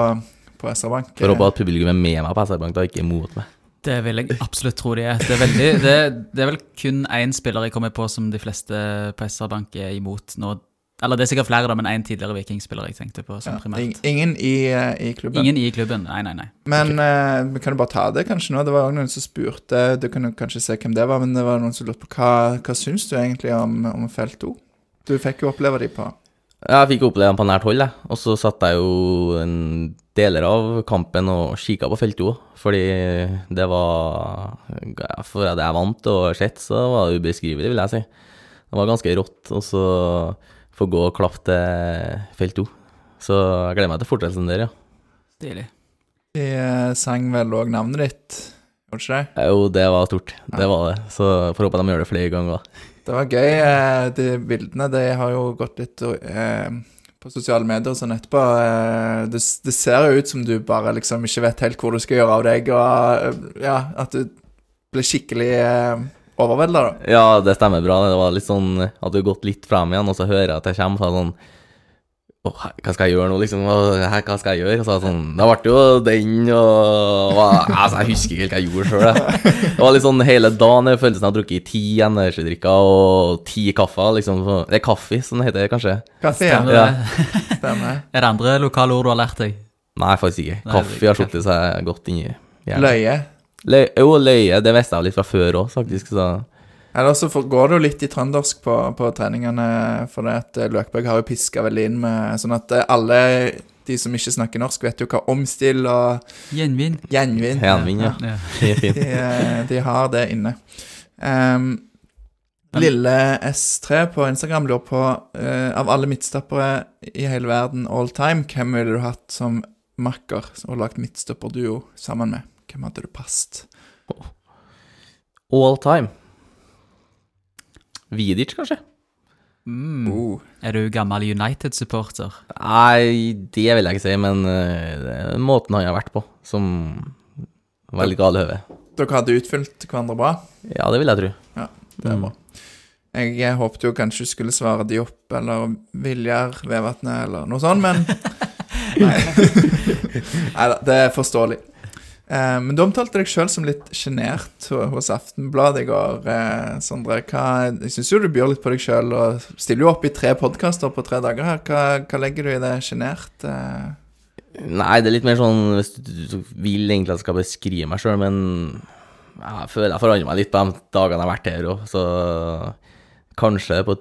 S4: på SR-Bank.
S3: For å håpe at publikum er med meg på SR-Bank, da, ikke imot meg.
S2: Det vil jeg absolutt tro de er. Det er, veldig, det, det er vel kun én spiller jeg kommer på som de fleste på SR-Bank er imot nå. Eller det er sikkert flere, da, men én tidligere Vikingspiller jeg tenkte på som
S4: Ja,
S2: primært.
S4: ing- ingen i, eh, i klubben.
S2: Ingen i klubben. Nei, nei, nei.
S4: Men eh, vi kan jo bare ta det kanskje nå. Det var noen som spurte Du kan jo kanskje se hvem det var, men det var noen som lurte på hva, hva syns du egentlig om, om felt 2? Du fikk jo oppleve de på
S3: Jeg fikk oppleve dem på nært hold, jeg. Og så satt jeg jo en deler av kampen og kikka på felt 2, fordi det var For det jeg vant og sett, så var det ubeskrivelig, vil jeg si. Det var ganske rått å så få gå og klappe til felt 2. Så jeg gleder meg til fortsettelsen der, ja.
S2: Stilig.
S4: De sang vel òg navnet ditt, gjorde ikke det?
S3: Jo, det var stort. Det var det. Så får håpe de gjør det flere ganger.
S4: Det var gøy. eh, De bildene de har jo gått litt eh, på sosiale medier og sånn etterpå. Eh, det, det ser jo ut som du bare liksom ikke vet helt hvor du skal gjøre av deg, og eh, ja, at du ble skikkelig eh, overvelda, da.
S3: Ja, det stemmer bra. Det var litt sånn at du har gått litt frem igjen, og så hører jeg at jeg kommer, er sånn Åh, hva skal jeg gjøre nå, liksom? Hva skal jeg gjøre? Så det sånn Det ble jo den, og og- Altså, jeg husker ikke helt hva jeg gjorde sjøl. Det var litt sånn hele dagen jeg følte som jeg hadde drukket ti energidrikker og ti kaffer, liksom. Det er kaffe, som det heter, kanskje?
S4: Kaffe, ja.
S2: Stemmer
S3: Ja.
S2: det?
S4: Stemmer.
S2: Er det andre lokale ord du har lært deg?
S3: Nei, faktisk ikke. Kaffe har sluttet seg godt inni hjernen.
S4: Løye.
S3: Løye, jo, løye, det visste jeg litt fra før òg, faktisk. Så
S4: Eller så går det jo litt i trøndersk på, på treningene, for det at eh, Løkberg har jo piska veldig inn med Sånn at eh, alle de som ikke snakker norsk, vet jo hva omstill og
S2: Gjenvinn.
S4: gjenvinn
S3: Gjenvinn, ja.
S2: Ja.
S3: det er.
S4: De, eh, de har det inne. Um, Lille S3 på Instagram lurer på uh, Av alle midtstoppere i hele verden all time, hvem ville du hatt som makker og lagt midtstopperduo sammen med? Hvem hadde du passet?
S3: All time. Vidic, kanskje?
S2: Mm.
S4: Oh.
S2: Er du gammel United-supporter?
S3: Nei, det vil jeg ikke si, men uh, måten han har vært på, som veldig gal høve.
S4: Dere hadde utfylt hverandre bra?
S3: Ja, det vil jeg tro.
S4: Ja, Det er bra. Jeg jeg håpet jo kanskje du skulle svare de opp, eller Viljar Vevatnet eller noe sånt, men Nei. da, det er forståelig. Eh, men du omtalte deg sjøl som litt sjenert hos Aftenbladet i går, eh, Sondre. Hva, jeg syns jo du byr litt på deg sjøl, og stiller jo opp i tre podkaster på tre dager her. Hva, hva legger du i det sjenert? Eh?
S3: Nei, det er litt mer sånn hvis du vil egentlig at jeg skal beskrive meg sjøl, men jeg føler jeg forandrer meg litt på de dagene jeg har vært her òg, så kanskje på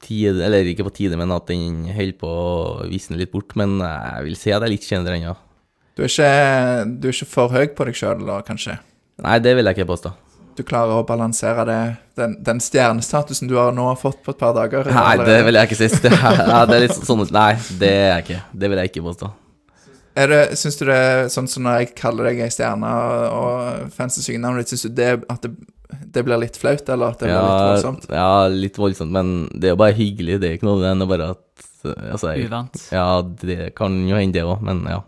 S3: tide Eller ikke på tide, men at den holder på å visne litt bort. Men jeg vil si at jeg er litt kjennere ennå.
S4: Du, er ikke, du er ikke for høy på deg sjøl, kanskje?
S3: Nei, det vil jeg ikke påstå.
S4: Du klarer å balansere det, den, den stjernestatusen du har nå fått på et par dager?
S3: Nei,
S4: eller-
S3: det vil jeg ikke si. Det, ja, det er litt sånn Nei, det er jeg ikke. Det vil jeg ikke påstå.
S4: Er det, Syns du det er sånn som når jeg kaller deg ei stjerne, og, fancy synger navnet ditt, syns du det, at det, det blir litt flaut, eller at det blir litt voldsomt?
S3: ja, litt voldsomt, men det er jo bare hyggelig. Det er ikke noe, det er bare at altså, jeg,
S2: Uvant.
S3: Ja, det kan jo hende, det òg, men ja.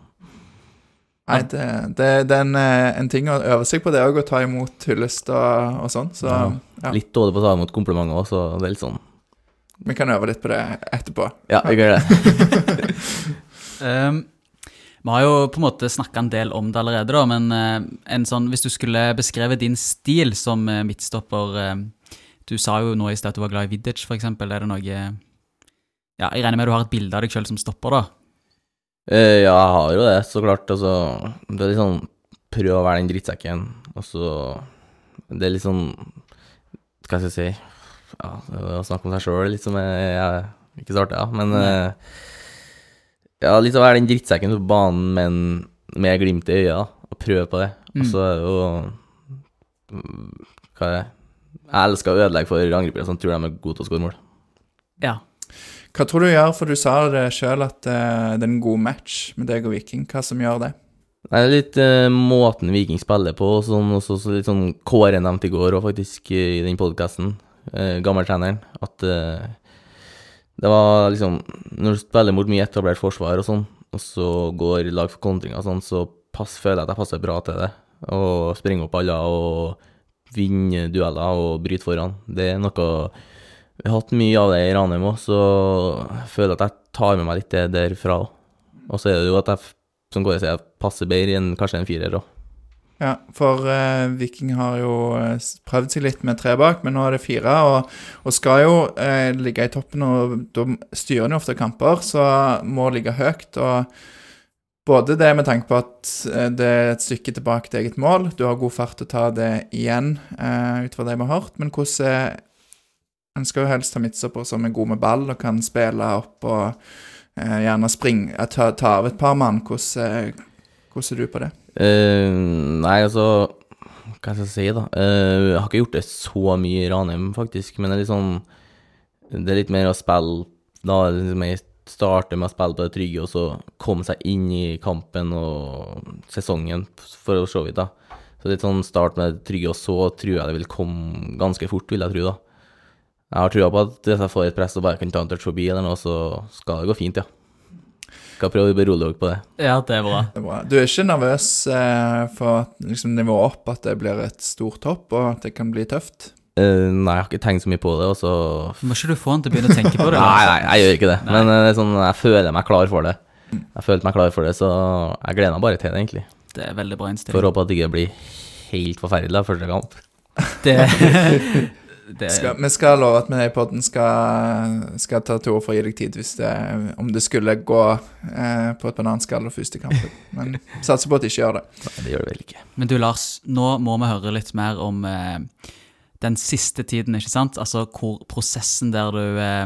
S4: Nei, det, det, det er en, eh, en ting å øve seg på, det òg, å ta imot hyllest og, og sånn. Så
S3: Ja.
S4: ja,
S3: Litt dårlig på å ta imot komplimenter òg, så det er litt sånn
S4: vi kan øve litt på det etterpå.
S3: Ja, vi kan gjøre det.
S2: Um, vi har jo på en måte snakka en del om det allerede, da, men eh, en sånn, hvis du skulle beskrevet din stil som eh, midtstopper Du sa jo nå i sted at du var glad i Vidic, f.eks. Er det noe Ja, jeg regner med du har et bilde av deg sjøl som stopper, da?
S3: Eh, ja, jeg har jo det, så klart. Altså, det er litt sånn Prøv å være den drittsekken, og så Det er litt sånn Hva skal jeg si Ja, å snakke om seg sjøl litt som jeg, jeg ikke så artig, ja, men eh, Ja, litt å være den drittsekken på banen, men med glimt i øya, og prøve på det. Og
S2: Mm.
S3: så er det jo Hva er det Jeg elsker å ødelegge for angripere som tror de er gode til å skåre mål.
S2: Ja.
S4: Hva tror du gjør, for du sa det sjøl at eh, det er en god match med deg og Viking. Hva som gjør det?
S3: Det er litt eh, måten Viking spiller på, og sånn, også, så, litt sånn Kåre nevnte i går, og faktisk eh, i den podkasten, eh, gammeltreneren, at det var liksom Når du spiller mot mye etablert forsvar og sånn, og så går lag for kontringer og sånn, så pass, føler jeg at jeg passer bra til det. Å springe opp alle og vinne dueller og bryte foran. Det er noe Vi har hatt mye av det i Ranheim òg, så jeg føler at jeg tar med meg litt det derfra. Og så er det jo at jeg, som Kåre sier, jeg passer bedre enn kanskje en firer òg.
S4: Ja, for eh, Viking har jo eh, prøvd seg litt med tre bak, men nå er det fire, og, og skal jo eh, ligge i toppen, og da styrer en jo ofte kamper, så må ligge høyt, og både det med tanke på at eh, det er et stykke tilbake til eget mål, du har god fart til å ta det igjen, eh, ut fra det vi har hørt, men hvordan er En skal jo helst ha midtstopper som er god med ball og kan spille opp og eh, gjerne springe, eh, ta, ta av et par mann. Hvordan, ser hvordan er du på det?
S3: Uh, nei, altså Hva skal jeg si, da? Uh, jeg har ikke gjort det så mye i Ranheim, faktisk, men det er litt sånn Det er litt mer å spille Da liksom jeg starter med å spille på det trygge, og så komme seg inn i kampen og sesongen, for så vidt, da. Så litt sånn start med det trygge, og så tror jeg det vil komme ganske fort, vil jeg tro, da. Jeg har trua på at hvis jeg får et press og bare kan ta en touch forbi eller noe, så skal det gå fint, ja. Skal prøve å berolige dere på det.
S2: Ja, det er bra.
S4: Det er bra. Du er ikke nervøs eh, for at liksom, nivået opp, at det blir et stort hopp, og at det kan bli tøft?
S3: Uh, nei, jeg har ikke tenkt så mye på det, og så
S2: Må ikke du få han til å begynne å tenke på det?
S3: Nei, nei, jeg gjør ikke det. Men uh, sånn, jeg føler meg klar for det. Jeg følte meg klar for det, så jeg gleder meg bare til det, egentlig.
S2: Det er veldig bra innstilling.
S3: Får
S2: å
S3: håpe at det ikke blir helt forferdelig første kamp.
S2: Det, det,
S4: Skal, vi skal love at vi i poden skal, skal ta til orde for å gi deg tid hvis det, om det skulle gå eh, på et bananskall og første kampen. Men satser på at de ikke gjør det.
S3: Nei, det gjør det vel ikke.
S2: Men du Lars, nå må vi høre litt mer om eh, den siste tiden, ikke sant? Altså hvor prosessen der du, eh,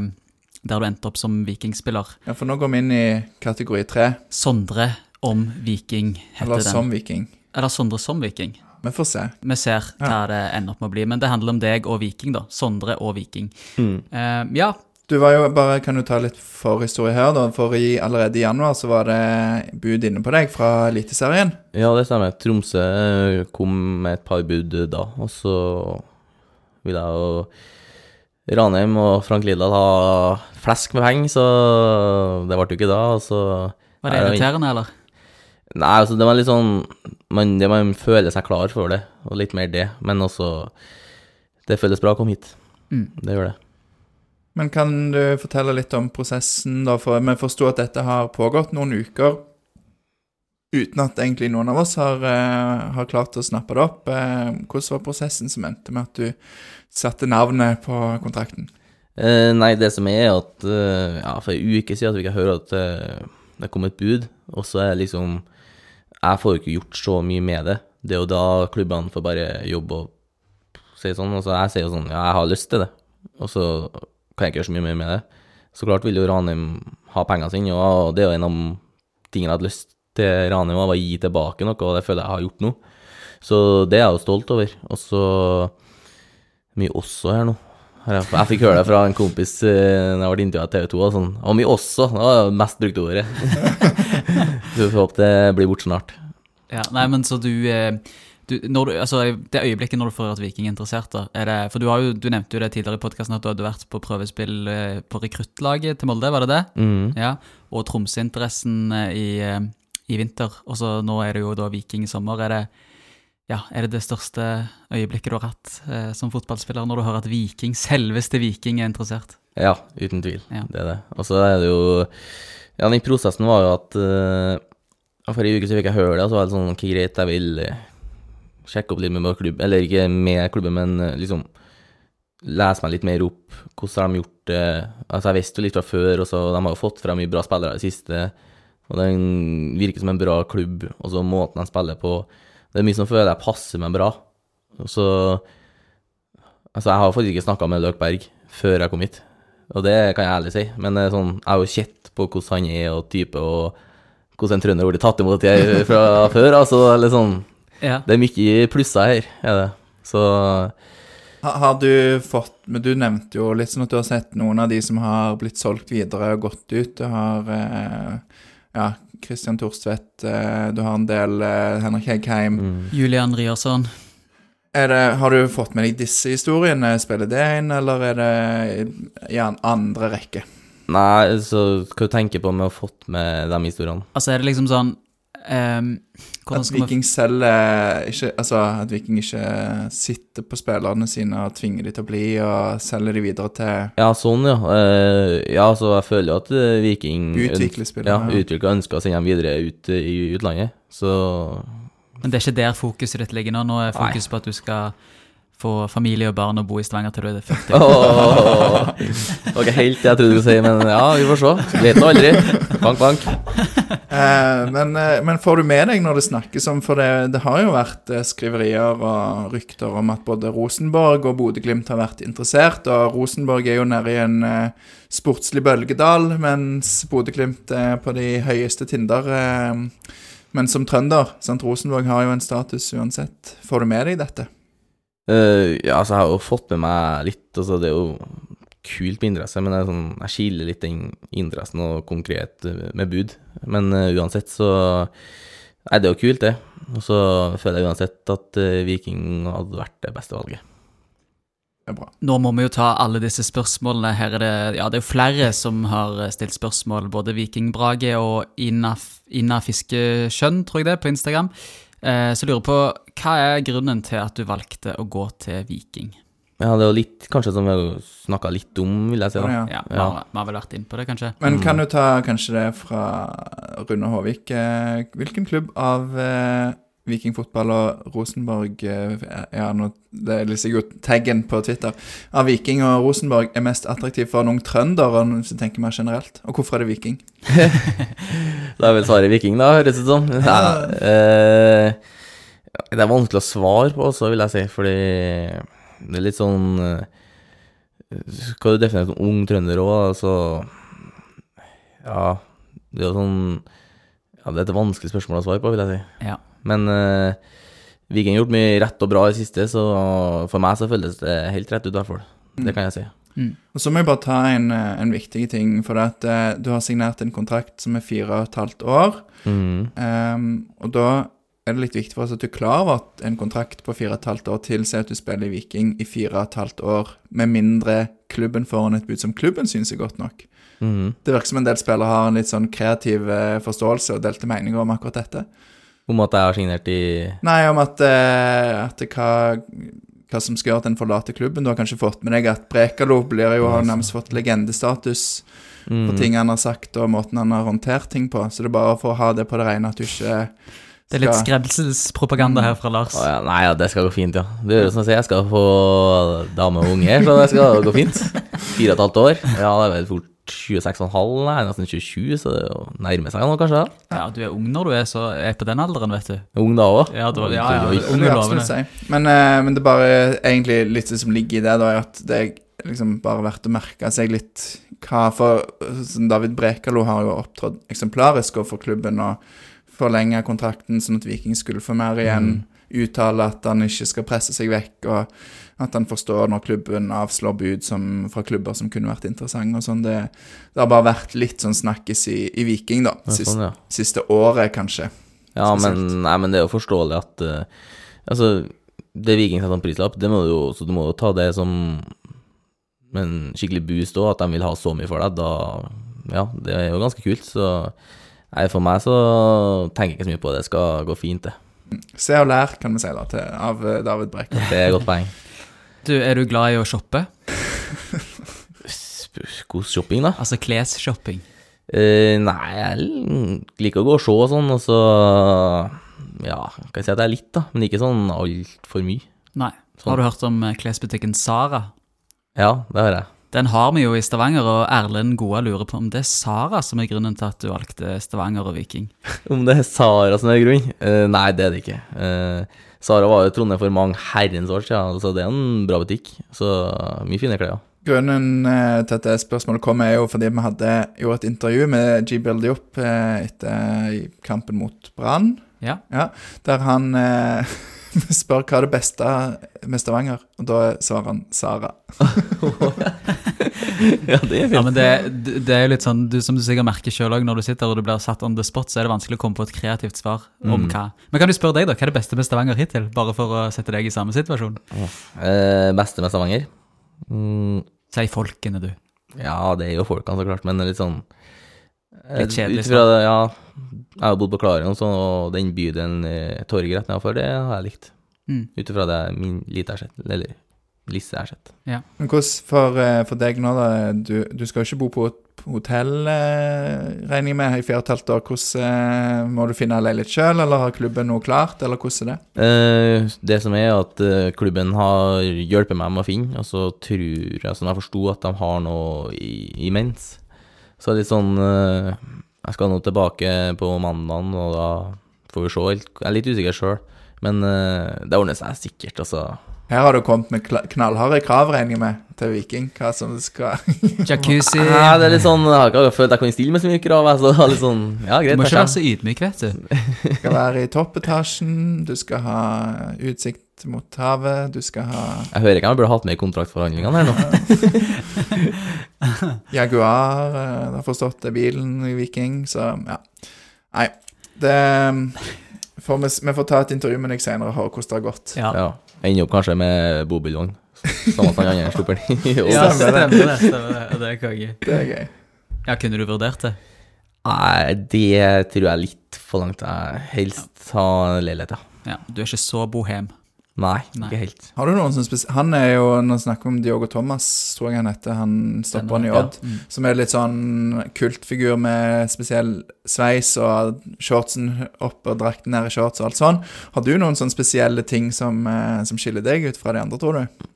S2: der du endte opp som vikingspiller.
S4: Ja, For nå går vi inn i kategori tre,
S2: Sondre om viking heter
S4: eller
S2: den.
S4: som viking.
S2: Eller Sondre som viking.
S4: Vi får se.
S2: Vi ser hva det ender opp med å bli. Men det handler om deg og viking, da. Sondre og viking. Eh, ja,
S4: Du var jo bare, Kan du ta litt forhistorie her? da? For i, allerede i januar så var det bud inne på deg fra Eliteserien.
S3: Ja, det stemmer. Tromsø eh, kom med et par bud da, og så ville jeg jo Ranheim og Frank Lidahl ha flesk med penger, så det ble jo ikke da. Og så
S2: var det irriterende, eller?
S3: Nei, altså det var litt sånn man, det Man føler seg klar for det, og litt mer det. Men også Det føles bra å komme hit.
S2: Mm.
S3: Det gjør det.
S4: Men kan du fortelle litt om prosessen, da? For vi forsto at dette har pågått noen uker uten at egentlig noen av oss har, uh, har klart å snappe det opp. Uh, hvordan var prosessen som endte med at du satte navnet på kontrakten?
S3: Uh, nei, det som er, at ja, for en uke siden at fikk jeg høre at det kom et bud, og så er det liksom Jeg får jo ikke gjort så mye med det. Det er jo da klubbene får bare jobbe og si sånn. Og så jeg sier jo sånn Ja, jeg har lyst til det, og så kan jeg ikke gjøre så mye mer med det. Så klart vil jo Ranheim ha pengene sine, og det er jo en av tingene jeg hadde lyst til Ranheim, var å gi tilbake noe, og det føler jeg har gjort nå. Så det er jeg jo stolt over. Og så mye også her nå. Jeg fikk høre det fra en kompis da når jeg ble intervjuet av TV 2. Og sånn, og mye også. Det var det mest brukte ordet. Så vi får håpe det blir bort snart.
S2: Ja, nei, men så du, eh, du, du altså, Det øyeblikket når du får at Viking er interessert, da er det, For du, har jo, du nevnte jo det tidligere i podkasten at du hadde vært på prøvespill eh, på rekruttlaget til Molde, var det det?
S3: Mm.
S2: Ja, Og Tromsø-interessen eh, i, i vinter. Og så nå er det jo da Viking i sommer. Er det, ja, er det det største øyeblikket du har hatt eh, som fotballspiller, når du hører at Viking, selveste Viking, er interessert?
S3: Ja, uten tvil.
S2: Ja.
S3: Det er det. Og så er det jo Ja, den prosessen var jo at uh, forrige uke så fikk jeg høre det, og så var det sånn Ok, greit, jeg vil eh, sjekke opp litt med vår klubb. Eller ikke med klubben, men eh, liksom lese meg litt mer opp. Hvordan har de gjort det? Altså, jeg visste jo litt fra før, og så de har jo fått frem mye bra spillere i det siste. Og den virker som en bra klubb, og så måten de spiller på Det er mye som føler jeg passer meg bra. Og så Altså, jeg har faktisk ikke snakka med Løkberg før jeg kom hit, og det kan jeg ærlig si. Men er sånn, jeg har jo sett på hvordan han er og type, og hvordan en trønder blir tatt imot jeg fra før. Altså, eller sånn
S2: Ja.
S3: Det er mye plusser her, er det. Så
S4: Har, har du fått Men du nevnte jo litt sånn at du har sett noen av de som har blitt solgt videre og gått ut. Du har eh, ja, Christian Thorstvedt, eh, du har en del eh, Henrik Heggheim.
S3: Mm.
S2: Julian Ryerson.
S4: Er det, har du fått med deg disse historiene? Spiller det inn, eller er det i en andre rekke?
S3: Nei, så hva du tenker på med å ha fått med de historiene?
S2: Altså, er det liksom sånn um,
S4: At Viking selger ikke Altså, at Viking ikke sitter på spillerne sine og tvinger de til å bli, og selger de videre til
S3: Ja, sånn, ja. Uh, ja, så jeg føler jo at Viking
S4: Utvikler
S3: spillerne.
S4: Ja,
S3: utvikler ønsker å sende dem videre ut eh, i utlandet. Så
S2: Men det er ikke der fokuset ditt ligger nå. Nå er fokus på at du skal få familie og barn og bo i Stavanger til du er 40.
S3: Åh, Det var ikke helt det jeg trodde du skulle si, men ja, vi får se. Vet nå aldri. Bank, bank.
S4: Eh, men, eh, men får du med deg når det snakkes om For det, det har jo vært eh, skriverier og rykter om at både Rosenborg og Bodø-Glimt har vært interessert. Og Rosenborg er jo nede i en eh, sportslig bølgedal, mens Bodø-Glimt er på de høyeste tinder. Eh, men som trønder, sant, Rosenborg har jo en status uansett. Får du med deg dette?
S3: Uh, ja, altså, jeg har jo fått med meg litt. Altså, det er jo kult med interesse, men er sånn, jeg skiller litt den interessen og konkret eh, med bud. Men uh, uansett så Nei, det er jo kult, det. Og så føler jeg uansett at uh, Viking hadde vært det beste valget.
S4: Er.
S2: Nå må vi jo ta alle disse spørsmålene. Her er det, ja, det er jo flere som har stilt spørsmål. Både Vikingbrage og Ina, Ina Fiskeskjønn, tror jeg det, på Instagram. Eh, så jeg lurer på, hva er grunnen til at du valgte å gå til Viking?
S3: Ja, det er jo litt kanskje som vi har snakka litt om, vil jeg si. da.
S4: Ja.
S2: Ja, vi
S3: Ja.
S2: har, vi har vel vært inn på det, kanskje?
S4: Men kan du ta kanskje det fra Rune Håvik? Eh, Hvilken klubb av eh, Viking fotball og Rosenborg eh, Ja, nå det er jeg ut taggen på Twitter. Av Viking og Rosenborg er mest attraktiv for en ung trønder, hvis du tenker mer generelt. Og hvorfor er det Viking?
S3: Da er vel svaret Viking, da, høres det ut som. Nei, eh, det er vanskelig å svare på så vil jeg si, fordi det er litt sånn eh, Skal du definere som ung trønder òg, altså Ja, det er jo sånn Ja, det er et vanskelig spørsmål å svare på, vil jeg si.
S2: Ja.
S3: Men uh, Viking har gjort mye rett og bra i det siste, så for meg så føles det helt rett ut, i hvert fall. Det kan jeg si.
S4: Og så må jeg bare ta en, eh, en viktig ting, for det at uh, du har signert en kontrakt som er fire og et halvt år.
S3: Mm.
S4: Um, og da er det litt viktig for oss at du er klar over at en kontrakt på fire og et halvt år tilsier at du spiller i Viking i fire og et halvt år, med mindre klubben får en et bud som klubben syns er godt nok.
S3: Mm.
S4: Det virker som en del spillere har en litt sånn kreativ eh, forståelse og delte meninger om akkurat dette.
S3: Om at jeg har signert i
S4: Nei, om at, eh, at hva, hva som skal gjøre at en forlater klubben. Du har kanskje fått med deg at Brekalo blir jo, har nærmest fått legendestatus på
S3: Mhm.
S4: ting han har sagt og måten han har håndtert ting på. Så det er bare for å ha det på det rene at du ikke
S2: Det er litt skremselspropaganda her fra Lars.
S3: Oh, ja, nei, ja, det skal gå fint, ja. Det gjør det som jeg sier, jeg skal få dame og unge, så det skal gå fint. Fire og et halvt år. Ja, det er vel fort 26,5, nei, nesten 27, så det er nærmer seg nå, kanskje.
S2: Ja, du er ung når du er, så, er på den alderen, vet du.
S3: Ung da òg.
S2: Ja, ja, ja, ja,
S4: Det vil jeg absolutt si. Men, uh, men det er bare egentlig litt det som ligger i det, da, er at det er liksom bare verdt å merke seg litt hva For David Brekalo har jo opptrådt eksemplarisk overfor klubben og forlenga kontrakten sånn at Viking skulle få mer igjen. Uttale at han ikke skal presse seg vekk, og at han forstår når klubben avslår bud som, fra klubber som kunne vært interessante. og sånn. Det, det har bare vært litt sånn snakkes i, i Viking, da. Sist,
S3: sånn, ja.
S4: Siste året, kanskje.
S3: Ja, men, nei, men det er jo forståelig at uh, Altså, det Viking setter en prislapp, det må du jo, så du må jo ta det som en skikkelig boost òg, at de vil ha så mye for deg. Da Ja, det er jo ganske kult. Så nei, for meg så tenker jeg ikke så mye på det. Det skal gå fint, det.
S4: Se og lær, kan vi si, da, til, av eh, David Brekk.
S3: Det er et godt poeng.
S2: Du, er du glad i å shoppe?
S3: God shopping, da?
S2: Altså klesshopping?
S3: Uh, nei, jeg liker å gå og se og sånn, og så Ja, kan jeg si at det er litt, da, men ikke sånn altfor mye.
S2: Nei.
S3: Sånn.
S2: Har du hørt om eh, klesbutikken Sara?
S3: Ja, det har jeg.
S2: Den har vi jo i Stavanger, og Erlend Goa lurer på om det er Sara som er grunnen til at du valgte Stavanger og Viking.
S3: Om det er Sara som er grunn? Uh, nei, det er det ikke. Eh, Sara var jo i Trondheim for mange herrens år siden, så det er en bra butikk. Så mye fine klær.
S4: Grunnen eh, til at det spørsmålet kom, er jo fordi vi hadde gjort et intervju med G-Bill Diop eh, etter kampen mot Brann.
S2: Ja.
S4: Ja, der han eh, vi spør hva er det beste med Stavanger, og da svarer han Sara.
S3: Ja, det er
S2: Ja, men det, det- det er jo litt sånn, du, som du sikkert merker selv også, når du sitter og du blir satt on the spot, så er det vanskelig å komme på et kreativt svar om
S3: Mm.
S2: hva. Men kan du spørre deg da, hva er det beste med Stavanger hittil? Bare for å sette deg i samme situasjon.
S3: Eh, beste med Stavanger? Mm,
S2: Si folkene, du.
S3: ja, det er jo folkene, så klart, men litt sånn eh,
S2: Litt kjedelig
S3: Ut fra det, ja. Jeg har bodd på Klaren og den bydelen eh, torget rett nedenfor, det har jeg likt.
S2: Mm.
S3: Ut ifra det min lite har sett, eller Lisse har sett.
S4: Men hvordan for, eh, for deg nå, da? Du, du skal jo ikke bo på et hotell, eh, regner jeg med, i fire og et halvt år. Hvordan eh, Må du finne leilighet sjøl, eller har klubben noe klart, eller hvordan er det?
S3: Eh, det som er at eh, klubben har hjulpet meg med å finne, og så tror jeg, som jeg forsto, at de har noe i, imens. Så litt sånn eh, Jeg skal nå tilbake på mandagen, og da får vi se. Jeg er litt usikker sjøl, men eh, det ordner seg sikkert, altså.
S4: Her har du kommet med knallharde krav, regner jeg med, til Viking. Hva som skal
S2: Jacuzzi.
S3: Ja, det er litt sånn Jeg har ikke følt jeg kan stille med så mye krav, Altså, litt sånn Ja,
S2: Du må ikke være så ydmyk, vet du.
S4: Du skal være i toppetasjen, du skal ha utsikt mot havet, du skal ha
S3: Jeg hører ikke om jeg burde hatt med i kontraktforhandlingene her nå.
S4: Jaguar, det har forstått det er bilen i Viking, så ja. Nei, det får vi, vi får ta et intervju med deg senere og høre hvordan det har gått.
S2: Ja,
S3: Ja. Ender opp kanskje med bobilvogn. Samme som han andre slipper den i.
S2: ja stemmer det. Stemmer det. Det er konge.
S4: Det er gøy.
S2: Ja, kunne du vurdert det?
S3: Nei, det tror jeg er litt for langt. Jeg helst ha leilighet, ja.
S2: Ja, du er ikke så bohem.
S3: Nei,
S2: Nei.
S3: ikke helt.
S4: Har du noen som spes Han er jo, når vi snakker om Diogo Thomas, tror jeg han heter, han stopperen i
S2: Ja.
S4: Odd, som er litt sånn kultfigur med spesiell sveis og shortsen opp og drakten ned i shorts og alt sånn. Har du noen sånne spesielle ting som, eh, som skiller deg ut fra de andre, tror du?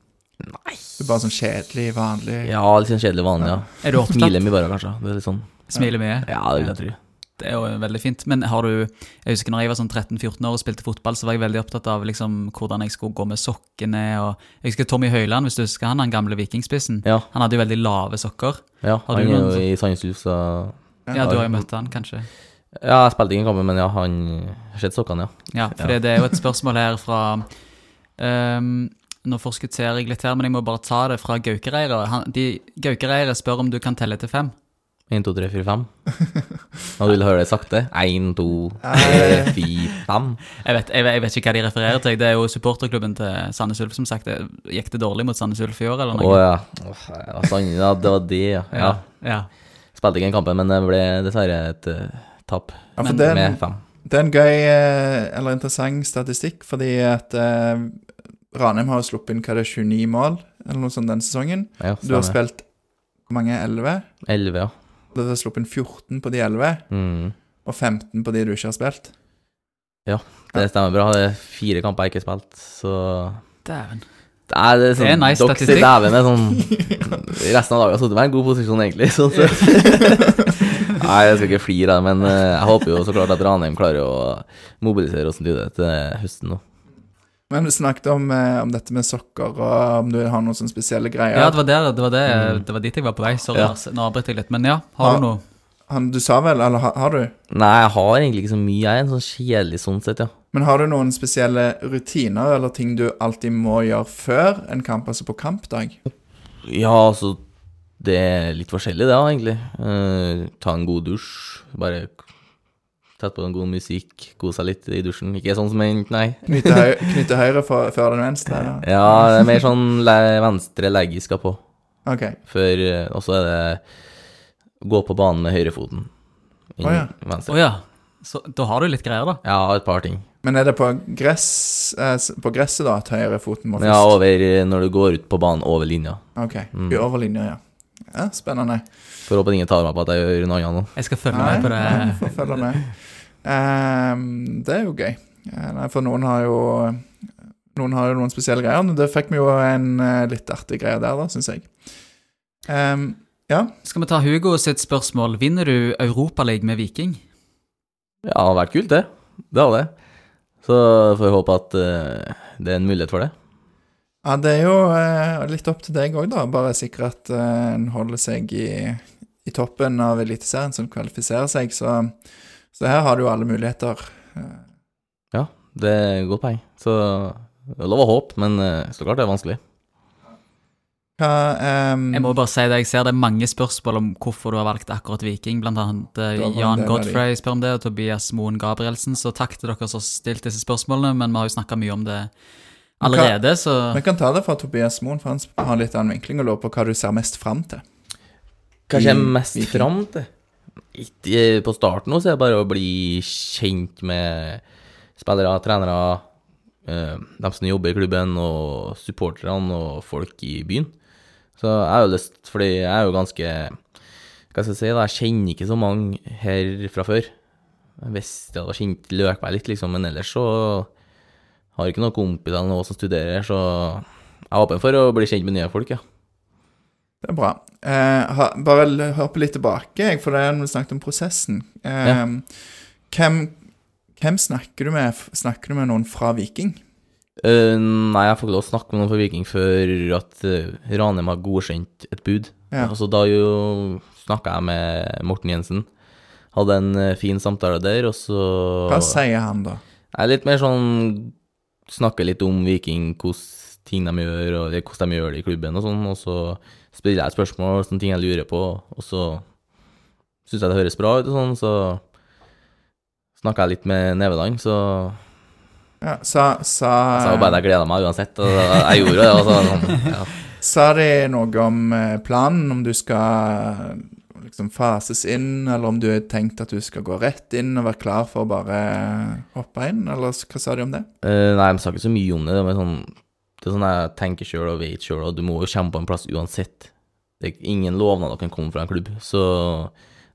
S3: Nei.
S4: Du er bare sånn kjedelig, vanlig
S3: Ja, litt sånn kjedelig vanlig, ja.
S2: Er du opptatt?
S3: Smiler mye bare, kanskje. Det er litt sånn
S2: Smiler mye?
S3: Ja, det vil jeg tro.
S2: Det er jo veldig fint. Men har du Jeg husker når jeg var sånn 13-14 år og spilte fotball, så var jeg veldig opptatt av liksom hvordan jeg skulle gå med sokkene og Jeg husker Tommy Høiland, hvis du husker han, den gamle vikingspissen.
S3: Ja,
S2: Han hadde jo veldig lave sokker.
S3: ja
S2: Har
S3: han er jo i Sandnes så
S2: Ja, du har jo møtt han, kanskje.
S3: Ja, jeg spilte ingen kamper, men ja, han har sett sokkene, ja.
S2: Ja, for det er jo et spørsmål her fra um, Nå forskutterer jeg litt her, men jeg må bare ta det fra Gaukereire. Han- De Gaukereire spør om du kan telle til fem.
S3: 1, 2, 3, 4, 5. Nå vil du høre det sakte. 1, 2, 3, 4, 5.
S2: Jeg vet, jeg, vet- jeg vet ikke hva de refererer til. Det er jo supporterklubben til Sandnes Ulf, som sagt. Det- Gikk det dårlig mot Sandnes Ulf i år, eller
S3: Å
S2: noe?
S3: ja. Åh, ja, ja, det var det, ja. ja.
S2: ja.
S3: Spilte ikke den kampen, men det ble dessverre et uh, tap
S4: Ja, for
S2: Men
S4: det, en,
S3: med fem.
S4: det er en gøy eh, eller interessant statistikk, fordi at uh, Ranheim har sluppet inn hva det er, 29 mål, eller noe sånt den sesongen.
S3: Ja,
S4: Du har spilt hvor mange? 11?
S3: 11, ja.
S4: Du har sluppet inn 14 på de 11,
S3: Mm.
S4: og 15 på de du ikke har spilt.
S3: Ja, Det stemmer bra. Det er fire kamper jeg ikke har spilt, så
S2: Dæven.
S3: Det er, det er, sånn,
S2: Det er nice statistikk.
S3: dæven med sånn Resten av dagen har jeg sittet i en god posisjon, egentlig. Sånn. Nei, jeg skal ikke flire av det, men eh, jeg håper jo så klart at Ranheim klarer å mobilisere oss til høsten nå.
S4: Men vi snakket om, eh, om dette med sokker, og om du har noen sånne spesielle greier.
S2: Ja, det var, der, det, var det,
S3: Mm.
S2: det var dit jeg var på vei. Sorry,
S3: Ja.
S2: Nå avbryter jeg litt. Men ja, har
S4: ha,
S2: du noe?
S4: Han, du sa vel, eller har, har du?
S3: Nei, jeg har egentlig ikke så mye. Jeg er en sånn kjedelig sånn sett, ja.
S4: Men har du noen spesielle rutiner eller ting du alltid må gjøre før en kamp, altså på kampdag?
S3: Ja, altså Det er litt forskjellig, det, egentlig. Eh, ta en god dusj. Bare tatt på en god musikk, kosa litt i dusjen. Ikke sånn som en Nei.
S4: Knytte, høy, knytte høyre for, før den venstre? Eller?
S3: Ja, det er mer sånn le venstre legg skal på.
S4: Ok.
S3: For, eh, Og så er det gå på banen med høyrefoten.
S4: Å oh,
S2: ja.
S3: Venstre.
S2: Oh, ja. Så da har du litt greier, da.
S3: Ja, et par ting.
S4: Men er det på gress eh, På gresset, da, at høyrefoten må først?
S3: Ja, over eh, når du går ut på banen over linja.
S4: Ok.
S3: Mm.
S4: I overlinja, ja. ja. Spennende.
S3: Får håpe ingen tar meg på at jeg gjør noe annet nå.
S2: Jeg skal følge med på det.
S4: nei, får følge med. Ehm, det er jo gøy. Eh, for noen har jo Noen har jo noen spesielle greier. men Det fikk vi jo en eh, litt artig greie der, da, syns jeg. Ehm, ja.
S2: Skal vi ta Hugo sitt spørsmål? Vinner du Europaligaen med Viking?
S3: Ja, det har vært kult, det. Det har det. Så får vi håpe at eh, det er en mulighet for det.
S4: ja, det er jo eh, litt opp til deg òg, da. Bare sikre at eh, en holder seg i, i toppen av Eliteserien, som kvalifiserer seg. Så, så her har du alle muligheter. Ja,
S3: Det er et godt poeng. Så det er lov å håpe, men eh, så klart det er vanskelig.
S4: Hva um,
S2: Jeg må bare si det, jeg ser det er mange spørsmål om hvorfor du har valgt akkurat Viking. Blant annet eh, Jan. Godfrey spør om det, og Tobias Moen Gabrielsen. Så takk til dere som har stilt disse spørsmålene, men vi har jo snakka mye om det allerede, så
S4: Vi kan ta det fra Tobias Moen, for han har litt annen vinkling og lurer på hva du ser mest fram til.
S3: Hva jeg ser mest fram til? Ikke på starten også så er det bare å bli kjent med spillere, trenere, eh, dem som jobber i klubben, og supporterne og folk i byen. Så jeg har jo lyst, fordi jeg er jo ganske Hva skal jeg si, da, jeg kjenner ikke så mange her fra før. Hvis jeg hadde kjent Løkberg litt, liksom, men ellers så har jeg ikke noen kompiser eller noe som studerer, så jeg er åpen for å bli kjent med nye folk, ja.
S4: Det er bra. Eh, ha, bare hør hoppe litt tilbake, jeg, for det er når vi snakket om prosessen. Eh, hvem, hvem snakker du med? Snakker du med noen fra Viking?
S3: Uh, nei, jeg får ikke lov å snakke med noen fra Viking før at uh, Ranheim har godkjent et bud.
S4: Ja.
S3: Altså, da jo snakka jeg med Morten Jensen. Hadde en uh, fin samtale der, og så
S4: Hva sier han da?
S3: Jeg er litt mer sånn Snakker litt om Viking, hvordan ting de gjør, og hvordan de gjør det i klubben og sånn, og så spiller jeg spørsmål, sånne ting jeg lurer på, og så syns jeg det høres bra ut og sånn, så snakka jeg litt med Neveland, så
S4: Ja, sa, sa,
S3: jeg sa jo bare at jeg gleda meg uansett, og jeg gjorde det. Og så, sånn, ja.
S4: sa de noe om eh, planen, om du skal liksom fases inn, eller om du har tenkt at du skal gå rett inn og være klar for å bare hoppe inn, eller hva sa de om det?
S3: Uh, nei, de sa ikke så mye om det. Er, sånn, det er sånn jeg tenker sjøl og vet sjøl, og du må jo kjempe på en plass uansett. Det er ingen lovnader kan komme fra en klubb. Så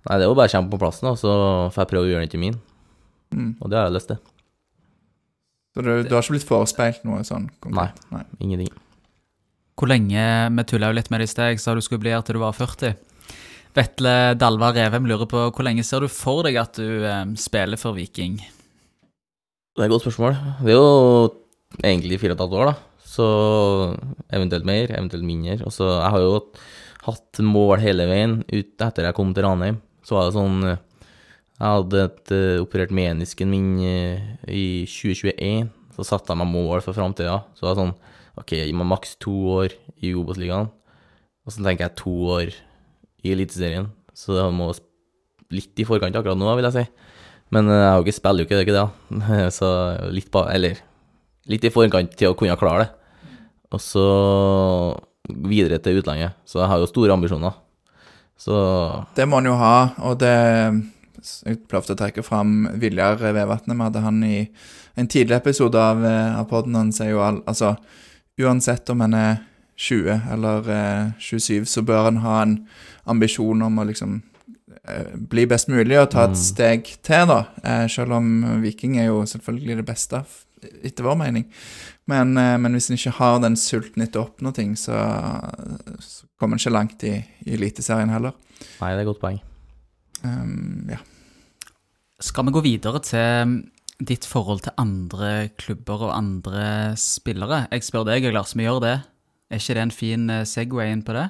S3: nei, det er jo bare å kjempe på plassen, og så får jeg prøve å gjøre den til min.
S4: Mm.
S3: Og det har jeg lyst til.
S4: Så du, du har ikke blitt forespeilt noe sånn? konkret? Nei.
S3: Ingenting.
S2: Hvor lenge Vi tulla jo litt med det i sted. Sa du skulle bli her til du var 40. Vetle Dalva Revem lurer på hvor lenge ser du for deg at du eh, spiller for Viking?
S3: Det er et godt spørsmål. Det er jo egentlig fire og et halvt år, da. Så eventuelt mer, eventuelt mindre. Og så Jeg har jo hatt mål hele veien ut etter jeg kom til Ranheim. Så var det sånn eh, Jeg hadde et, uh, operert menisken min uh, i 2021. Så satte jeg meg mål for framtida. Så det var sånn OK, gi meg maks to år i Obos-ligaen. Og så tenker jeg to år i Eliteserien. Så det må litt i forkant akkurat nå, vil jeg si. Men jeg har jo ikke spiller jo ikke det, ikke det. Så litt ba, eller litt i forkant til å kunne klare det. Og så videre til utlandet. Så jeg har jo store ambisjoner. Så
S4: Det må han jo ha, og det Jeg pleier å trekke fram Viljar Vevatnet. Vi hadde han i en tidlig episode av, eh, av poden. Han sier jo all, altså Uansett om han er 20 eller eh, 27, så bør han ha en ambisjon om å liksom eh, bli best mulig og ta et
S3: Mm.
S4: steg til, da. Eh, selv om Viking er jo selvfølgelig det beste, etter vår mening. Men, eh, men hvis en ikke har den sulten etter å oppnå ting, så, så kommer en ikke langt i, i Eliteserien heller.
S3: nei, det er et godt poeng.
S4: Um, ja.
S2: Skal vi gå videre til ditt forhold til andre klubber og andre spillere? Jeg spør deg, Lars, vi gjør det. Er ikke det en fin eh, Segway inn på det?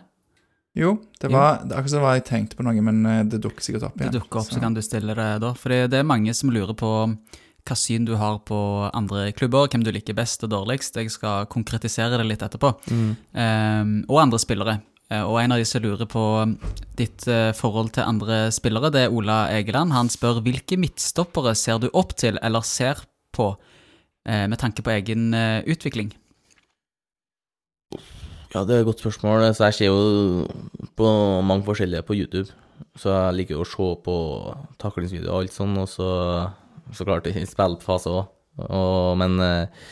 S4: Jo, det var det er akkurat som jeg tenkte på noe, men eh, det dukker sikkert opp igjen.
S2: Det dukker opp, så kan du stille det da. For det er mange som lurer på hva syn du har på andre klubber, hvem du liker best og dårligst. Jeg skal konkretisere det litt etterpå. Ehm, og andre spillere. Eh, Og en av de som lurer på ditt eh, forhold til andre spillere, det er Ola Egeland. Han spør hvilke midtstoppere ser du opp til, eller ser på, eh, med tanke på egen utvikling?
S3: Ja, det er et godt spørsmål. Så jeg ser jo på mange forskjellige på YouTube. Så jeg liker jo å se på taklingsvideoer og alt sånn, og så, så klart i spillfase òg. Men eh,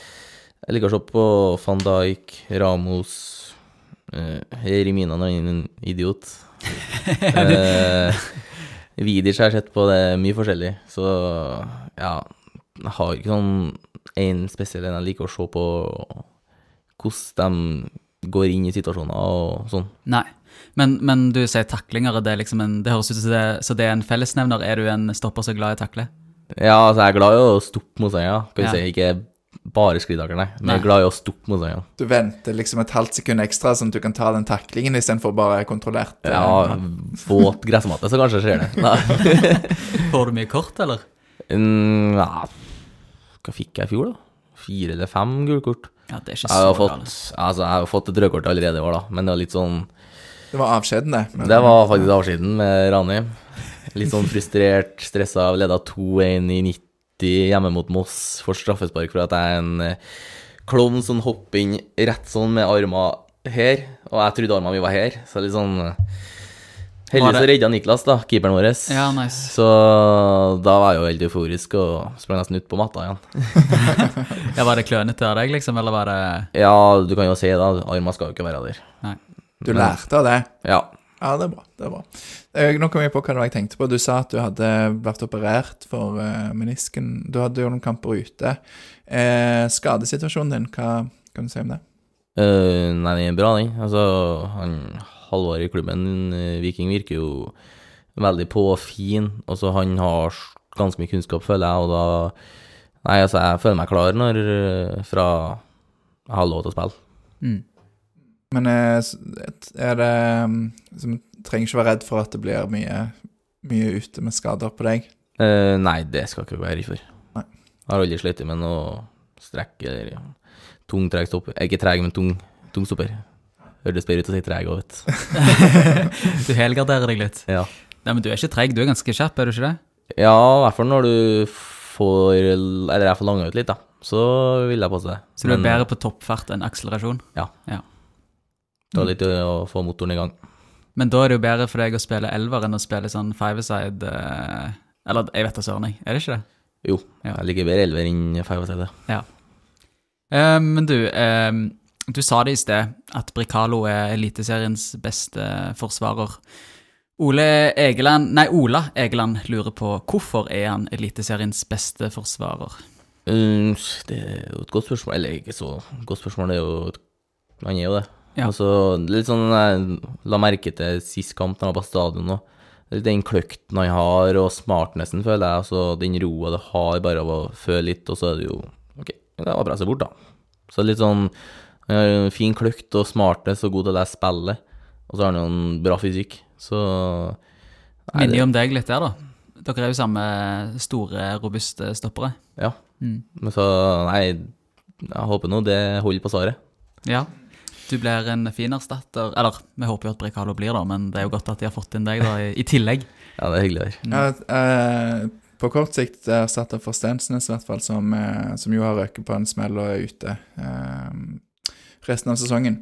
S3: jeg liker å se på van Dijk, Ramos eh, Rimina når han er en idiot. eh, Vidic har jeg sett på det er mye forskjellig, så ja Jeg har ikke sånn en spesiell en jeg liker å se på hvordan de går inn i situasjoner og sånn.
S2: Nei. Men, men du sier taklinger, det, er liksom en, det høres ut som det, så det er en fellesnevner. Er du en stopper så glad i å takle?
S3: Ja, altså jeg er glad i å stoppe motstandere, kan vi
S2: Ja.
S3: si. Ikke bare sklitakler, nei. Men jeg er glad i å stoppe motstandere.
S4: Du venter liksom et halvt sekund ekstra, sånn at du kan ta den taklingen istedenfor bare kontrollert. eh,
S3: Ja, våt gressmatte, så kanskje skjer det.
S2: Får du mye kort, eller?
S3: Mm, ja, Hva fikk jeg i fjor, da? Fire eller fem gule kort?
S2: Ja, det er ikke
S3: Jeg har
S2: så
S3: fått, altså, jeg har fått et rødkort allerede i år, da, men det var litt sånn
S4: Det var avskjeden, det. men-
S3: Det var faktisk avskjeden med Rani. Litt sånn frustrert, stressa, leda 2-1 i 90 hjemme mot Moss. Får straffespark for at jeg er en eh, klovn som hopper inn rett sånn med armene her, og jeg trodde armene mine var her, så litt sånn eh, Heldigvis så redda Niklas, da, keeperen vår.
S2: Ja, nice.
S3: Så da var jeg jo helt euforisk og sprang nesten ut på matta igjen.
S2: Ja, Var det klønete av deg, liksom, eller var det
S3: Ja, du kan jo si det, armene skal jo ikke være der.
S2: Nei.
S4: Du lærte av det?
S3: Ja.
S4: Ja, det er bra. det er bra. Eh, Nå kom jeg på hva det var jeg tenkte på. Du sa at du hadde vært operert for eh, menisken. Du hadde jo noen kamper ute. Eh, skadesituasjonen din, hva kan du si om det?
S3: Uh, nei, den er bra, den. Altså, han Halvor i klubben, Viking, virker jo veldig på og fin. Altså, han har ganske mye kunnskap, føler jeg, og da Nei, altså, jeg føler meg klar når fra jeg har lov til å spille.
S2: mm.
S4: Men eh, er det mm, som, Trenger ikke være redd for at det blir mye, mye ute med skader på deg.
S3: Eh, nei, det skal ikke være redd for.
S4: Nei.
S3: Jeg har aldri slitt med noe strekk eller ja, tung treg stopper. Er ikke treg, men tung, tung stopper. Hørtes bedre ut å si treg òg, vet du.
S2: Du helgarderer deg litt.
S3: Ja.
S2: Nei, men du er ikke treg, du er ganske kjapp, er du ikke det?
S3: Ja, i hvert fall når du får Eller jeg får langa ut litt, da. Så vil jeg påstå det.
S2: Så du er
S3: Men,
S2: bedre på toppfart enn akselerasjon?
S3: Det var litt å få motoren i gang.
S2: Men da er det jo bedre for deg å spille elver enn å spille sånn five-a-side eh, Eller jeg vet da søren, jeg. Er det ikke det?
S3: Jo,
S2: Ja.
S3: jeg liker bedre elver enn feivaside.
S2: Ja men du, eh, du sa det i sted, at Bricalo er Eliteseriens beste forsvarer. Ole Egeland, nei, Ola Egeland lurer på hvorfor er han Eliteseriens beste forsvarer?
S3: Um, det er jo et godt spørsmål. Eller ikke så godt spørsmål, det er jo Han er jo det.
S2: Ja.
S3: Altså, det litt sånn jeg la merke til sist kamp da jeg var på stadion nå. Det Den kløkten han har, og smartnessen, føler jeg. Altså, den roa det har bare av å føle litt, og så er det jo OK, det var bra å se bort, da. Så litt sånn en Fin kløkt og smartness og god til å lese spillet. Og så har han jo en bra fysikk. Så
S2: Minner jo om deg litt der, da. Dere er jo samme store, robuste stoppere.
S3: Ja.
S2: Mm.
S3: Men så Nei, jeg håper nå det holder på svaret.
S2: Ja. Du blir en fin erstatter. Eller, vi håper jo at Brekalo blir det, men det er jo godt at de har fått inn deg da, i, i tillegg.
S3: Ja, det er hyggelig å høre.
S4: Ja, eh, på kort sikt erstatter for Stensnes, i hvert fall, som, eh, som jo har røket på en smell og er ute eh, resten av sesongen.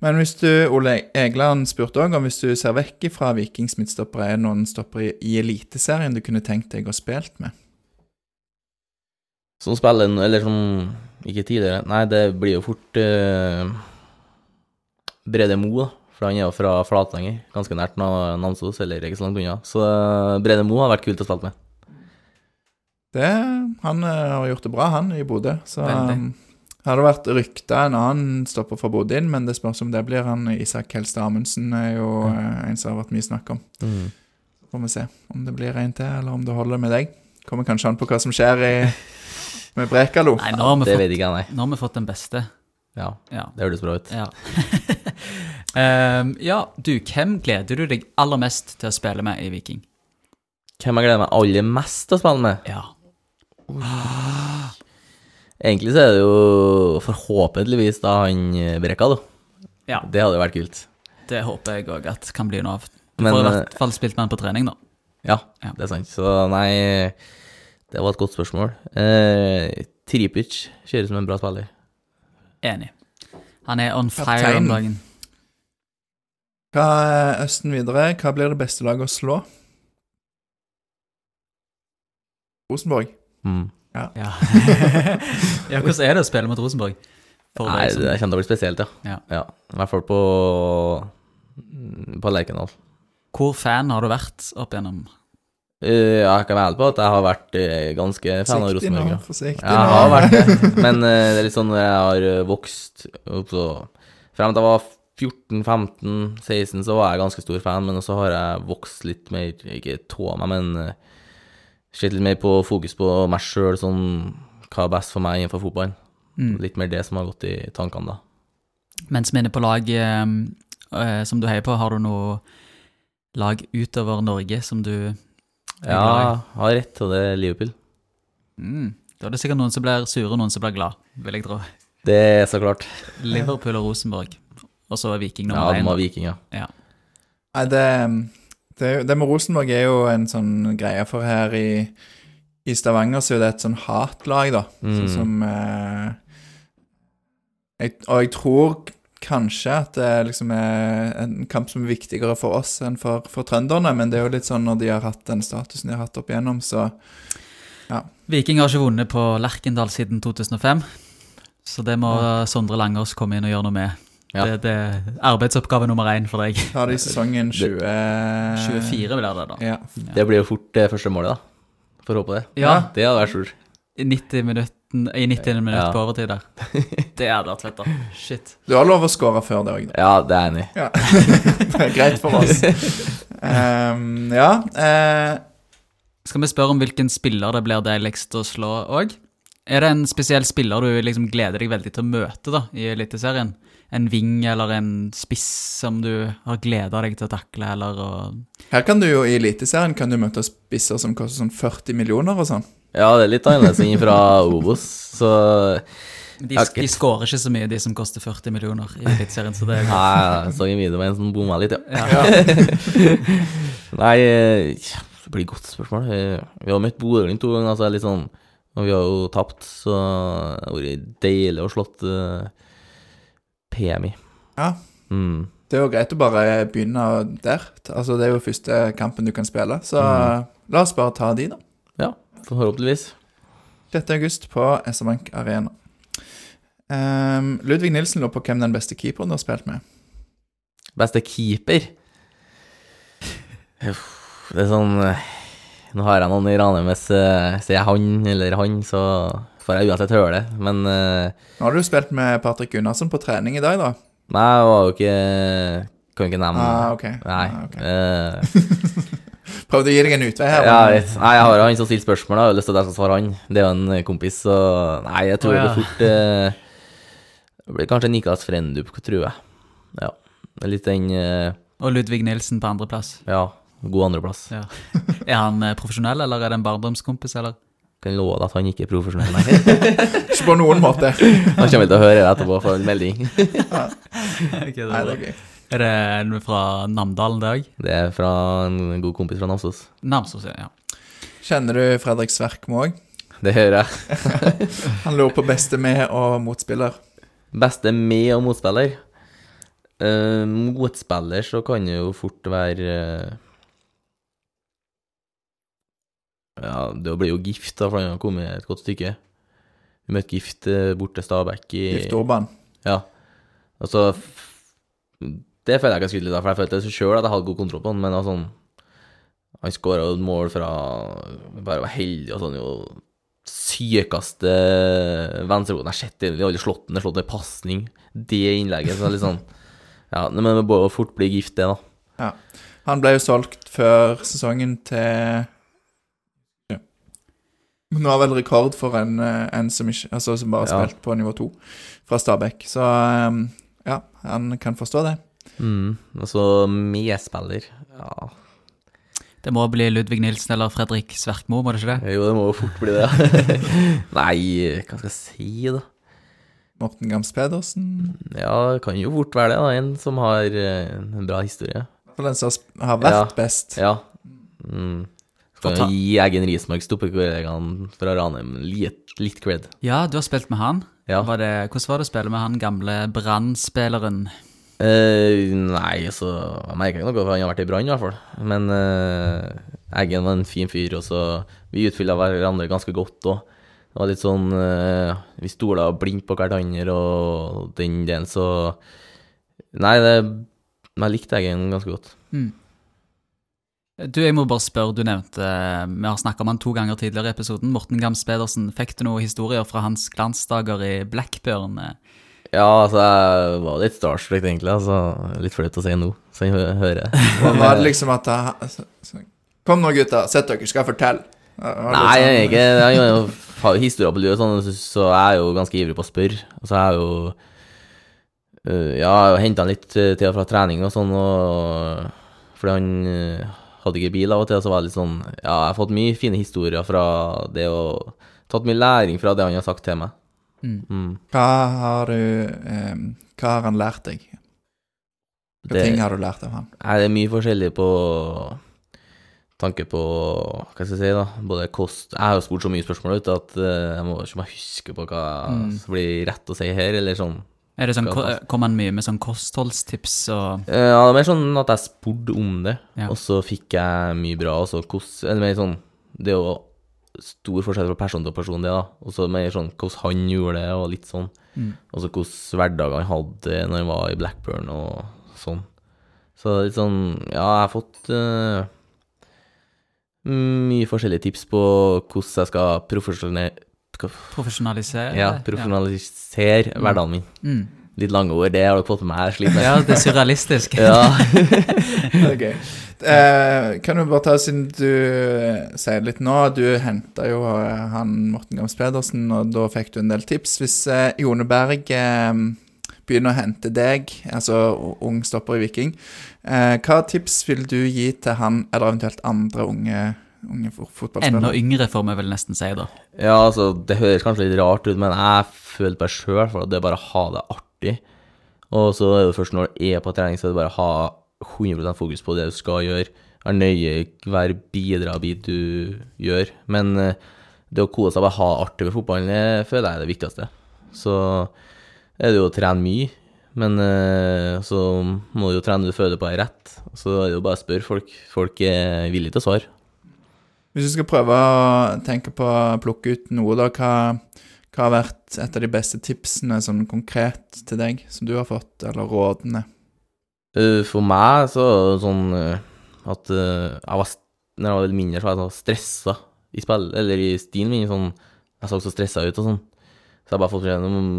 S4: Men hvis du, Ole Egeland spurte òg om hvis du ser vekk fra Vikings midtstoppere, er det noen stoppere i, i Eliteserien du kunne tenkt deg å spilt med?
S3: Som spiller eller som Ikke tidligere. Nei, det blir jo fort eh, Brede Mo, da. For han er jo fra Flatanger, ganske nært Na- Namsos, eller ikke så langt unna. Så eh, Brede Mo har vært kult å spille med.
S4: Det, han eh, har gjort det bra, han, i Bodø. Så um, har det vært rykta en annen stopper for Bodø inn, men det spørs om det blir han. Isak Helstad Amundsen er jo ja. en som har vært mye snakk om.
S3: Mm.
S4: Får vi se om det blir en til, eller om det holder med deg. Kommer kanskje an på hva som skjer i, med Brekalo.
S2: Nei, nå har vi
S3: Det
S2: fått,
S3: vet ikke
S2: nå har vi fått den beste.
S3: Ja,
S2: Ja.
S3: det høres bra ut.
S2: Ja. Ehm, ja, du, hvem gleder du deg aller mest til å spille med i Viking?
S3: Hvem jeg gleder meg aller mest til å spille med?
S2: Ja.
S3: Egentlig så er det jo forhåpentligvis da han eh, Brekka, da.
S2: ja.
S3: Det hadde jo vært kult.
S2: Det håper jeg òg at kan bli noe av. Du
S3: Men,
S2: får i
S3: eh,
S2: hvert fall spilt med han på trening, da.
S3: Ja,
S2: Ja.
S3: det er sant. Så nei, det var et godt spørsmål. Eh, Tripic kjører som en bra spiller.
S2: Enig. Han er on fire om dagen.
S4: Hva er Østen videre? Hva blir det beste laget å slå? Rosenborg.
S3: Mm.
S2: Ja. ja, hvordan er det å spille mot Rosenborg? For
S3: Nei,
S2: som-
S3: det kommer til å bli spesielt, ja.
S2: Ja.
S3: I hvert fall på, på Lerkendal.
S2: Hvor fan har du vært opp igjennom?
S3: Uh, jeg kan være ærlig på at jeg har vært uh, ganske fan av
S4: nå,
S3: Rosenborg. Ja.
S4: forsiktig
S3: Jeg
S4: nå.
S3: har vært det, men uh, det er litt sånn når jeg har vokst opp så Frem til jeg var 14-15-16, så var jeg ganske stor fan, men så har jeg vokst litt mer Ikke tå meg, men eh, sett litt mer på fokus på meg sjøl, sånn hva er best for meg innenfor fotballen.
S2: Mm.
S3: Litt mer det som har gått i tankene, da.
S2: Mens vi er på lag eh, eh, som du heier på, har du noe lag utover Norge som du er?
S3: Ja, har rett, og det er Liverpool.
S2: Mm. Da er det sikkert noen som blir sure, og noen som blir glad, vil jeg tro.
S3: Det er så klart.
S2: Liverpool og Rosenborg. Og så er Viking
S3: nummer
S2: nummer
S3: Ja,
S2: én.
S3: var Viking,
S2: Ja.
S4: Nei, det, det, det med Rosenborg er jo en sånn greie, for her i, i Stavanger så er det et sånn hatlag, da. Sånn
S3: Mm.
S4: som eh, jeg, Og jeg tror kanskje at det liksom er en kamp som er viktigere for oss enn for, for trønderne, men det er jo litt sånn når de har hatt den statusen de har hatt opp igjennom, så ja.
S2: Viking har ikke vunnet på Lerkendal siden 2005. Så det må Sondre Langås komme inn og gjøre noe med.
S3: Ja.
S2: Det, det er arbeidsoppgave nummer én for deg.
S4: Har det i sesongen 20
S2: 24 vil jeg det, da.
S4: Ja.
S3: Det blir jo fort det første målet, da. Får håpe det.
S2: Ja,
S3: Det hadde vært stort.
S2: i 90 minutter. i 90 minutt
S3: Ja.
S2: på overtid der. Det hadde vært fett, da. Shit.
S4: Du har lov å score før det òg, da.
S3: Ja, det er enig.
S4: Ja. det er greit for oss. Um, ja. Uh...
S2: Skal vi spørre om hvilken spiller det blir deiligst å slå òg? Er det en spesiell spiller du liksom gleder deg veldig til å møte da, i Eliteserien? En ving eller en spiss som du har gleda deg til å takle, eller å
S4: her kan du jo i Eliteserien kan du møte spisser som koster sånn 40 millioner og sånn.
S3: Ja, det er litt annerledes fra Obos, så
S2: De,
S3: okay.
S2: de skårer ikke så mye, de som koster 40 millioner i Eliteserien, så det er
S3: Nei, jeg så en video med en som bomma litt, ja.
S2: ja.
S3: Nei, eh, det blir et godt spørsmål. Eh, Vi har møtt Bodø-Glimt to ganger, så det er litt sånn Og vi har jo tapt, så det har vært deilig å slått uh, PMI.
S4: Ja.
S3: Mm.
S4: Det er jo greit å bare begynne der. Altså, det er jo første kampen du kan spille, så la oss bare ta de, da.
S3: Ja, forhåpentligvis.
S4: 6. august på SR-Bank Arena. Um, Ludvig Nilsen lå på hvem den beste keeperen du har spilt med.
S3: Beste keeper Det er sånn eh, Nå har jeg noen i Ranheim, hvis eh, sier jeg han eller han, så får jeg uansett hører det. Men uh,
S4: Nå har du spilt med Patrick Gunnarsson på trening i dag, da.
S3: nei, jeg var jo ikke Kan ikke nevne
S4: Ah, ok.
S3: Nei.
S4: Ah, okay.
S3: Uh,
S4: Prøvde å gi deg en utvei her.
S3: ja, nei, jeg har han som stiller spørsmål, da. Jeg har lyst til at jeg skal svare han. Det er jo en kompis, så Nei, jeg tror det
S2: ja.
S3: blir fort uh, Det blir kanskje Nikas Frendup, tror jeg. Ja. Litt den uh,
S2: Og Ludvig Nilsen på andreplass.
S3: Ja, god andreplass.
S2: Ja. Er han eh, profesjonell, eller er det en barndomskompis, eller?
S3: Kan love at han ikke er profesjonell. Nei.
S4: Ikke på noen måte.
S3: Han kommer til å høre det etterpå for en melding.
S4: Nei, det er gøy.
S2: Er det en fra Namdalen, det òg?
S3: Det er fra en god kompis fra Namsos.
S2: Namsos, ja.
S4: Kjenner du Fredrik Sverkmo òg?
S3: Det hører jeg.
S4: Han lurer på beste med og motspiller.
S3: Beste med og motspiller. Uh, motspiller så kan det jo fort være eh, Ja, det blir jo Gift, da, for han har kommet et godt stykke. Vi møtte Gift borte bort til Stabæk i
S4: Gift Orban.
S3: Ja. Altså Det føler jeg ikke jeg skulle da, for jeg følte sjøl at jeg hadde god kontroll på han, men altså Han skåra jo et mål fra Bare var heldig og sånn, jo sykeste venstrefoten jeg har sett. Vi har aldri slått den, har slått en pasning. Det innlegget, så er litt sånn Ja, men det må fort bli gift, det, da.
S4: Ja. Han ble jo solgt før sesongen til. Men Nå er vel rekord for en, eh, en som, ikke, altså, som bare har
S3: Ja.
S4: spilt på nivå to fra Stabæk. Så um, ja, han kan forstå det.
S3: Mm. Og så medspiller Ja,
S2: Det må bli Ludvig Nilsen eller Fredrik Sverkmo, må det ikke det?
S3: jo, det må jo fort bli det. Nei, hva skal jeg si, da?
S4: Morten Gams Pedersen.
S3: Ja, det kan jo fort være det, da. En som har eh, en bra historie.
S4: For den som har har vært
S3: Ja.
S4: best.
S3: Ja. Mm.
S2: Få
S3: å gi Eggen Rismark, stoppekollegaen fra Ranheim, litt, litt cred.
S2: Ja, du har spilt med han.
S3: Ja.
S2: Var det, hvordan var det å spille med han gamle Brann-spilleren?
S3: Eh, nei, altså Jeg merker ikke noe, for han har vært i Brann, i hvert fall. Men eh, Eggen var en fin fyr, og så Vi utfylla hverandre ganske godt òg. Det var litt sånn eh, Vi stola blindt på hverandre og den delen, så Nei, det Jeg likte Eggen ganske godt.
S2: Du, jeg må bare spørre, du nevnte Vi har snakka om han to ganger tidligere i episoden. Morten Gams Pedersen. Fikk du noen historier fra hans glansdager i Blackburn?
S3: Ja, altså, jeg var litt starstruck, egentlig. Altså, litt flaut å si nå, så jeg hø- hører.
S4: Og var det liksom at jeg, så- Kom nå, gutter. Sett dere, skal jeg fortelle.
S3: Nei, jeg er
S4: sånn-
S3: ikke Jeg har jo- historier på livet, sånn, så- så jeg er jo ganske ivrig på å spørre. Og så er jo Ja, jeg henta han litt til og fra trening og sånn, og fordi han hadde ikke bil av og til, så var det litt sånn Ja, jeg har fått mye fine historier fra det og tatt mye læring fra det han har sagt til meg.
S2: Mm.
S3: Mm.
S4: Hva har du eh, Hva har han lært deg? Hva
S3: Det-
S4: ting har du lært av han?
S3: Er det mye forskjellig på tanke på Hva skal jeg si, da? Både kost Jeg har jo spurt så mye spørsmål ut at eh, jeg må ikke må huske på hva
S2: Mm.
S3: som blir rett å si her, eller sånn.
S2: Er det sånn. Kom han mye med sånn kostholdstips og
S3: Eh, Ja, det er mer sånn at jeg spurte om det,
S2: Ja.
S3: og så fikk jeg mye bra. Og så hvordan Eller mer sånn Det er jo stor forskjell fra person til person, det, da. Og så mer sånn hvordan han gjorde det, og litt sånn.
S2: Mm.
S3: Og så hvordan hverdagen han hadde når han var i Blackburn og sånn. Så litt sånn Ja, jeg har fått uh, mye forskjellige tips på hvordan jeg skal profesjonell...
S2: profesjonalisere?
S3: Ja, profesjonalisere hverdagen min.
S2: Mm.
S3: Litt lange ord, det har dere fått med meg. Med.
S2: Ja, det er surrealistisk.
S3: Ja.
S4: Ok. Eh, kan du bare ta, siden du eh, sier litt nå Du henta jo eh, han Morten Gams Pedersen, og da fikk du en del tips. Hvis eh, Jone Berg eh, begynner å hente deg, altså ung stopper i Viking, eh, hva tips vil du gi til han, eller eventuelt andre unge, unge fotballspillere.
S2: Enda yngre, får vi vel nesten si, da.
S3: Ja, altså, det høres kanskje litt rart ut, men jeg føler på meg sjøl for at det er bare å ha det artig. Og så er det først når du er på trening, så er det bare å ha 100 fokus på det du skal gjøre. Være nøye, hver bidra bit du gjør. Men eh, det å kose seg og bare ha artig med fotballen, det føler jeg er det viktigste. Så er det jo å trene mye, men eh, så må du jo trene du føler på er rett. Så er det jo bare å spørre folk. Folk er villige til å svare.
S4: Hvis du skal prøve å tenke på å plukke ut noe, da, hva, hva har vært et av de beste tipsene sånn konkret til deg, som du har fått, eller rådene?
S3: Eh, For meg så sånn eh, at eh, jeg var, når jeg var litt mindre, så var jeg sånn stressa i spill, eller i stilen min, sånn, jeg så så stressa ut og sånn. Så jeg bare fått gjennom,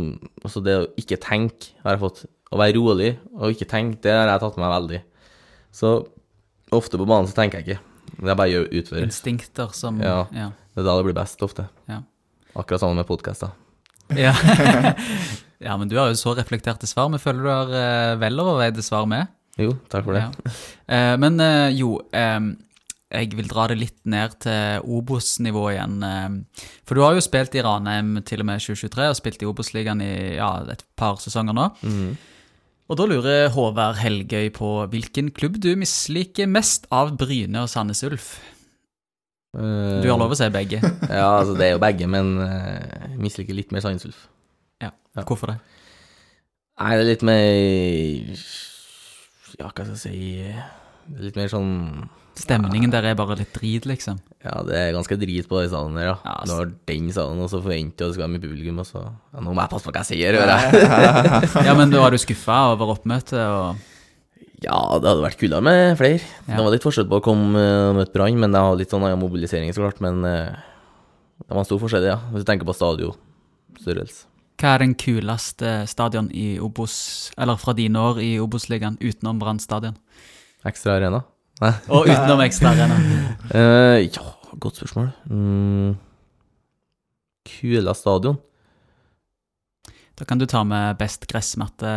S3: også det å ikke tenke, har jeg fått, å være rolig og ikke tenke, det har jeg tatt med meg veldig. Så ofte på banen så tenker jeg ikke, det er bare å utføre.
S2: Instinkter som
S3: Ja.
S2: ja.
S3: Det er da det blir best ofte.
S2: Ja.
S3: Akkurat sammen med podkaster.
S2: Ja. ja, men du har jo så reflekterte svar. Vi føler du har uh, vel overveide svar med.
S3: Jo, takk for det.
S2: Ja. Eh, men eh, jo, eh, jeg vil dra det litt ned til Obos-nivå igjen. eh, for du har jo spilt i Ranheim til og med 2023, og spilt i Obos-ligaen i ja, et par sesonger nå.
S3: Mhm.
S2: Og da lurer Håvard Helgøy på hvilken klubb du misliker mest av Bryne og Sandnes Ulf.
S3: Eh,
S2: Du har lov å si begge.
S3: Ja, altså det er jo begge, men eh, jeg misliker litt mer Sandnes Ulf. Ja.
S2: Hvorfor det?
S3: Nei, det er litt mer Ja, hva skal jeg si Det er litt mer sånn
S2: Stemningen der er bare litt drit, liksom.
S3: Ja, det er ganske drit på den salen der, ja.
S2: Ja, altså.
S3: har den salen, og så forventer du at det skal være mye publikum, og så ja, Nå må jeg passe på hva jeg sier, hører jeg.
S2: Ja, men da var du skuffa over oppmøtet og
S3: Ja, det hadde vært kulere med flere.
S2: Ja.
S3: Det var litt forskjell på å komme eh, og møte Brann, men det har litt sånn annen mobilisering, så klart. Men eh, det var en stor forskjell, ja. Hvis du tenker på stadionstørrelse.
S2: Hva er den kuleste stadion i Obos, eller fra dine år i Obos-ligaen, utenom Brann stadion?
S3: Ekstra arena? Nei.
S2: Og utenom ekstra arena.
S3: Eh, ja, godt spørsmål. Mm. Kula stadion?
S2: Da kan du ta med best gressmatte,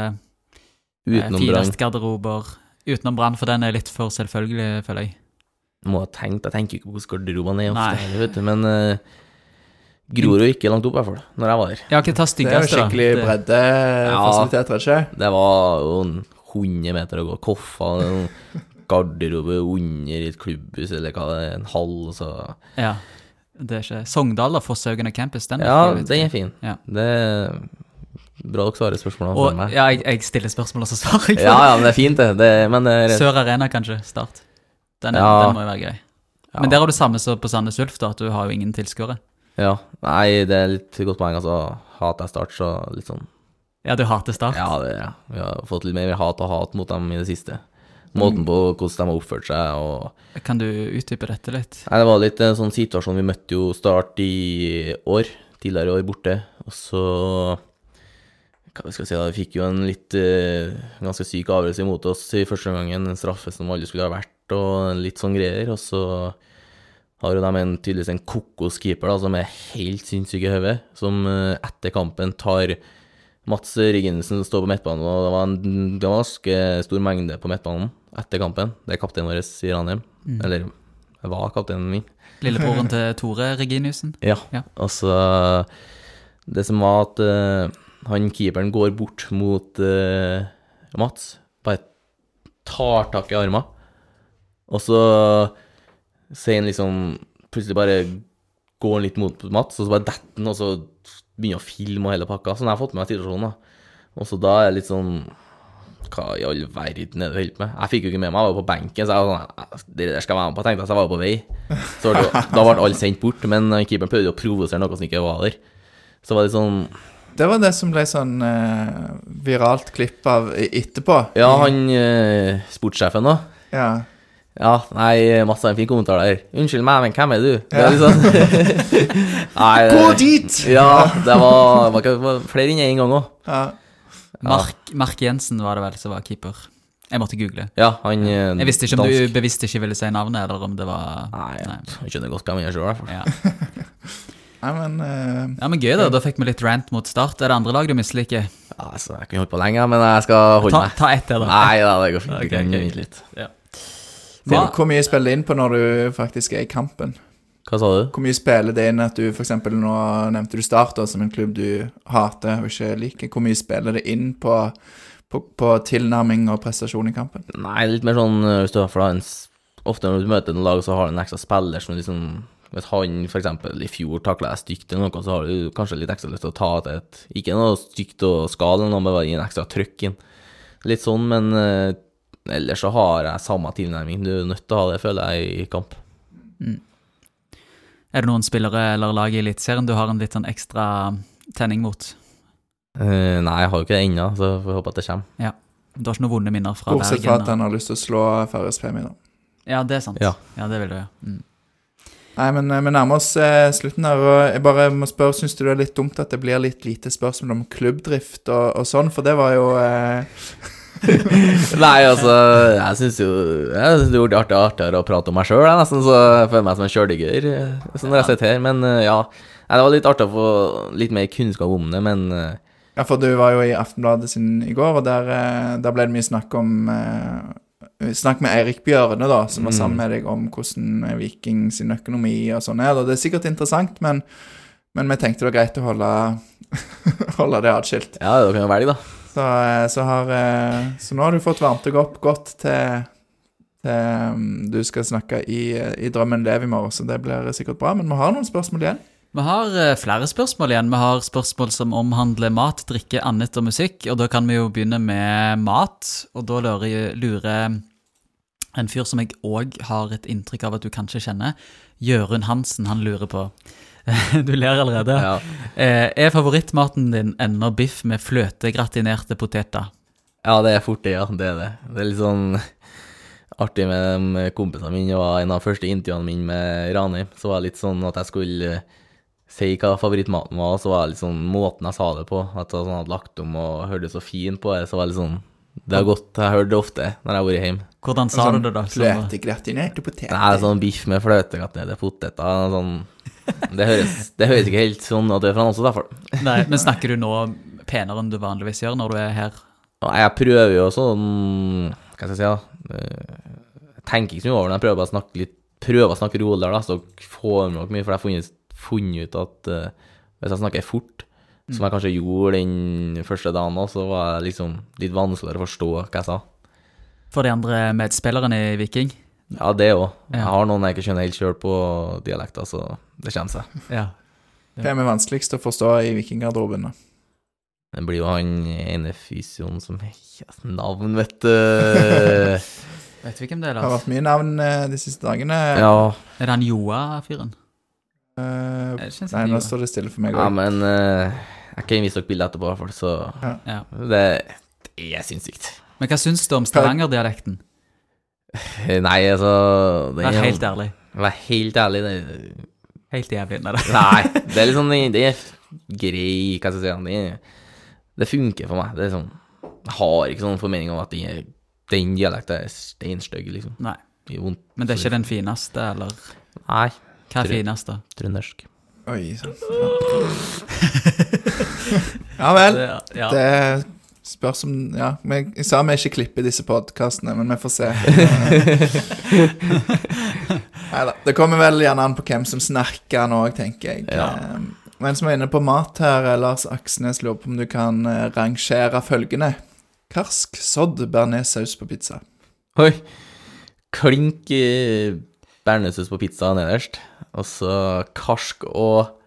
S2: eh,
S3: Utenom
S2: finest garderober. Utenom Brann, for den er litt for selvfølgelig, føler jeg.
S3: Må ha tenkt, jeg tenker ikke på hvordan garderobene er ofte, heller, vet du, men uh, Grorud ikke langt opp, i hvert fall, når jeg var der.
S2: Ja, ikke ta
S4: Det er jo skikkelig
S2: Det-
S4: breddefasiliteter, ikke
S3: Det var jo 100 meter å gå, koffer, en garderobe under et klubbhus, eller hva det er, en hall, så
S2: Ja. Det er ikke Sogndal, da, Fosshaugane campus, den er
S3: Ja, den er fin.
S2: Ja.
S3: Det er bra dere svarer spørsmålene for meg.
S2: ja, jeg, jeg stiller spørsmål, og så svarer jeg.
S3: Ja, ja, men det er fint, det. det men det er
S2: Sør Arena, kanskje. Start. Den, er,
S3: Ja.
S2: den må jo være grei.
S3: ja.
S2: Men der har du samme som på Sandnes Ulf, da, at du har jo ingen tilskuere.
S3: Ja. Nei, det er litt godt poeng, altså. Hater jeg Start, så litt sånn
S2: Ja, du hater Start.
S3: Ja, det, ja. vi har fått litt mer hat og hat mot dem i det siste. Måten på hvordan de har oppført seg og
S2: Kan du utdype dette litt?
S3: Nei, det var litt en sånn situasjon. Vi møtte jo Start i år, tidligere i år borte, og så Hva skal jeg si, da, vi fikk jo en litt eh, ganske syk avgjørelse imot oss i første omgangen. En straffe som aldri skulle ha vært, og litt sånn greier. Og så har jo de en, tydeligvis en kokoskeeper da, som er helt sinnssyk i hodet, som eh, etter kampen tar Mats Riggensen står på midtbanen, og det var en det var en ganske stor mengde på midtbanen etter kampen. Det er kapteinen vår i Ranheim. Eller var kapteinen min.
S2: Lillebroren til Tore Reginiussen.
S3: Ja.
S2: Ja.
S3: Og så Det som var at uh, han keeperen går bort mot uh, Mats, bare tar tak i armen, og så sier han liksom Plutselig bare går han litt mot Mats, og så bare detter han, og så begynner han å filme og hele pakka. Sånn har jeg fått med meg situasjonen, da. Og så da er det litt sånn Hva i all verden er det du holder på med? Jeg fikk jo ikke med meg, jeg var på benken, så jeg var sånn Det der skal jeg være med på, tenkte jeg, så jeg var jo på vei. Så var det, da ble alle sendt bort, men keeperen prøvde å provosere noe som ikke var der. Så var det sånn
S4: Det var det som ble sånn uh, viralt klipp av etterpå.
S3: Ja, han uh, sportssjefen da.
S4: Ja.
S3: Ja, nei, Mats har en fin kommentar der. Unnskyld meg, men hvem er du? Det er sånn Nei,
S4: Gå dit!
S3: Ja, det var, var, var flere enn én gang òg.
S4: Ja.
S2: Mark, Mark Jensen var det vel som var keeper. Jeg måtte google.
S3: Ja, han eh,
S2: Jeg visste ikke om
S3: dansk.
S2: du bevisst ikke ville si navnet, eller om det var
S3: Nei,
S2: Nei.
S3: jeg skjønner godt hvem han er sjøl, i hvert fall.
S2: Ja.
S4: Nei, men uh,
S2: ja, men gøy, da. Da fikk vi litt rant mot Start. Er det andre lag du misliker?
S3: Ja, altså, jeg kunne holdt på lenge, men jeg skal holde
S2: Ta,
S3: meg.
S2: ta ett til, da.
S3: Nei da, det går fint.
S2: Okay,
S3: Vi kan
S2: ok.
S3: vente litt.
S2: Hva,
S4: hvor mye spiller det inn på når du faktisk er i kampen?
S3: Hva sa du?
S4: Hvor mye spiller det inn at du f.eks. nå nevnte du Start da, som en klubb du hater og ikke liker? Hvor mye spiller det inn på, på, på tilnærming og prestasjon i kampen?
S3: Nei, litt mer sånn øh, hvis du har for en Ofte når du møter en lag, så har du en ekstra spiller som liksom Hvis han f.eks. i fjor takla deg stygt eller noe, så har du kanskje litt ekstra lyst til å ta til et Ikke noe stygt og skade, men bare gi en ekstra trøkk inn. Litt sånn, men øh, ellers så har jeg samme tilnærming. Du er nødt til å ha det, føler jeg, i kamp.
S2: Er det noen spillere eller lag i Eliteserien du har en litt sånn ekstra tenning mot?
S3: Eh, nei, jeg har jo ikke det ennå, så får håpe at det kommer. Ja.
S2: Du har ikke noen vonde minner fra
S4: Bortsett fra at han har lyst til å slå Farris Pemi, da.
S2: Ja, det er sant.
S3: Ja.
S2: det vil du, ja. Mm.
S4: Nei, men eh, vi nærmer oss eh, slutten her, og jeg bare må spørre, syns du det er litt dumt at det blir litt lite spørsmål om klubbdrift og, og sånn, for det var jo eh,
S3: Nei, altså, jeg syns jo Jeg synes det gjorde det artig, artigere å prate om meg sjøl, nesten, så jeg føler meg som en sjøldigger eh, sånn når jeg sitter her. Men eh, ja, det var litt artig å få litt mer kunnskap om det, men eh,
S4: Ja, for du var jo i Aftenbladet sin i går, og der, der ble det mye snakk om Snakk med Eirik Bjørne, da, som var sammen med deg om hvordan Viking sin økonomi og sånn er. Og det er sikkert interessant, men, men vi tenkte det var greit å holde, holde det atskilt.
S3: ja, da kan jo velge, da.
S4: Så, eh, så, har, eh, så nå har du fått varmt deg opp godt til, til um, du skal snakke i, i Drømmen lev i morgen, så det blir sikkert bra. Men vi har noen spørsmål igjen.
S2: Vi har eh, flere spørsmål igjen. Vi har spørsmål som omhandler mat, drikke, annet og musikk. Og da kan vi jo begynne med mat. Og da lurer, lurer en fyr som jeg òg har et inntrykk av at du kanskje kjenner, Jørund Hansen, han lurer på Du ler allerede.
S3: Ja.
S2: Eh, er favorittmaten din ennå biff med fløtegratinerte poteter?
S3: ja, det er fort det, ja. Det er det. Det er litt sånn artig med kompisene mine. Det var en av de første intervjuene mine med Rani. Så var det litt sånn at jeg skulle eh, si hva favorittmaten var, og så var det litt sånn måten jeg sa det på. At jeg sånn hadde lagt om og hørte så fint på det, så var det litt sånn Det har gått, jeg har hørt det ofte når jeg har vært hjemme.
S2: Hvordan sa
S4: Sånn
S2: du det, da?
S4: Fløtegratinerte poteter.
S3: Nei, sånn biff med fløtegratinerte poteter, sånn det høres, det høres ikke helt sånn at det er fra han også, derfor.
S2: Nei, men snakker du nå penere enn du vanligvis gjør når du er her?
S3: Nei, Jeg prøver jo sånn Hva skal jeg si, da? Eh, Jeg tenker ikke så mye over det. Jeg prøver bare å snakke litt Prøver å snakke roligere, da, så får nok mye. For jeg har funnet, funnet ut at uh, hvis jeg snakker fort, som jeg kanskje gjorde den første dagen òg, så var det liksom litt vanskeligere å forstå hva jeg sa.
S2: For de andre medspillerne i Viking?
S3: Ja, det òg. Jeg har noen jeg ikke skjønner helt sjøl på dialekter, så det kommer seg.
S2: Ja.
S4: Hvem er vanskeligst å forstå i vikinggarderoben? da?
S3: Det blir jo han ene fysioen som ja, Navn, vet du.
S2: Vet vi hvem det er,
S4: Det har vært mye navn eh, de siste dagene.
S3: Ja,
S2: Er det han Joa-fyren? Det ikke en
S4: nei, nå står det stille for meg
S3: ja men uh, jeg kan vise dere bilde etterpå, i hvert fall, så
S2: Ja.
S3: det, det er sinnssykt.
S2: Men hva syns du om Stavanger-dialekten?
S3: Eh, Nei, altså det
S2: Vær
S3: er-
S2: helt ærlig.
S3: Vær helt ærlig. Det,
S2: Helt jævlig. Nei, det.
S3: nei, det er liksom Det er grei, hva skal jeg si. Det, det funker for meg. Det er sånn Jeg har ikke sånn formening om at den, er- den dialekten er steinstygg, liksom.
S2: Nei.
S3: Det er vondt.
S2: Men det er ikke den fineste, eller?
S3: Nei,
S2: Hva er
S3: Tror-
S2: finest, da?
S3: trøndersk.
S4: Oi sann. ja vel.
S2: Det- Ja.
S4: Det Spørs om Ja, vi, jeg sa vi ikke klipper disse podkastene, men vi får se. Neida. Det kommer vel gjerne an på hvem som snakker nå òg, tenker jeg.
S3: Ja.
S4: Men som er inne på mat her, eh, Lars Aksnes lurer på om du kan eh, rangere følgende. Karsk sodd bearnéssaus på pizza.
S3: Oi. Klink eh, bearnéssaus på pizza nederst. Og så karsk og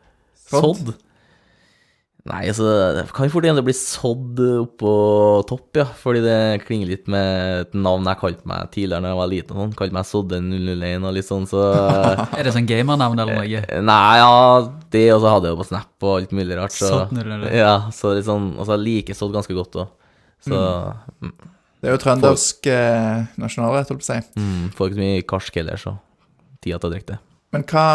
S4: Sodd.
S3: Nei, altså Det kan jo fort hende det blir sodd oppå topp, ja. Fordi det klinger litt med et navn jeg kalte meg tidligere da jeg var liten. Sånn. Kalte meg Sodde001 og litt sånn, så
S2: Er det sånn gamernavn eller noe?
S3: Nei, ja, det og så hadde jeg jo på Snap og alt mulig rart. Så,
S2: Sodd 001.
S3: Ja, så litt sånn Og så liker jeg sodd ganske godt òg. Så
S4: Det er jo trøndersk eh, nasjonalrett, holdt på å si.
S3: mm, får ikke så mye karsk heller, så tida til å drikke det.
S4: Men hva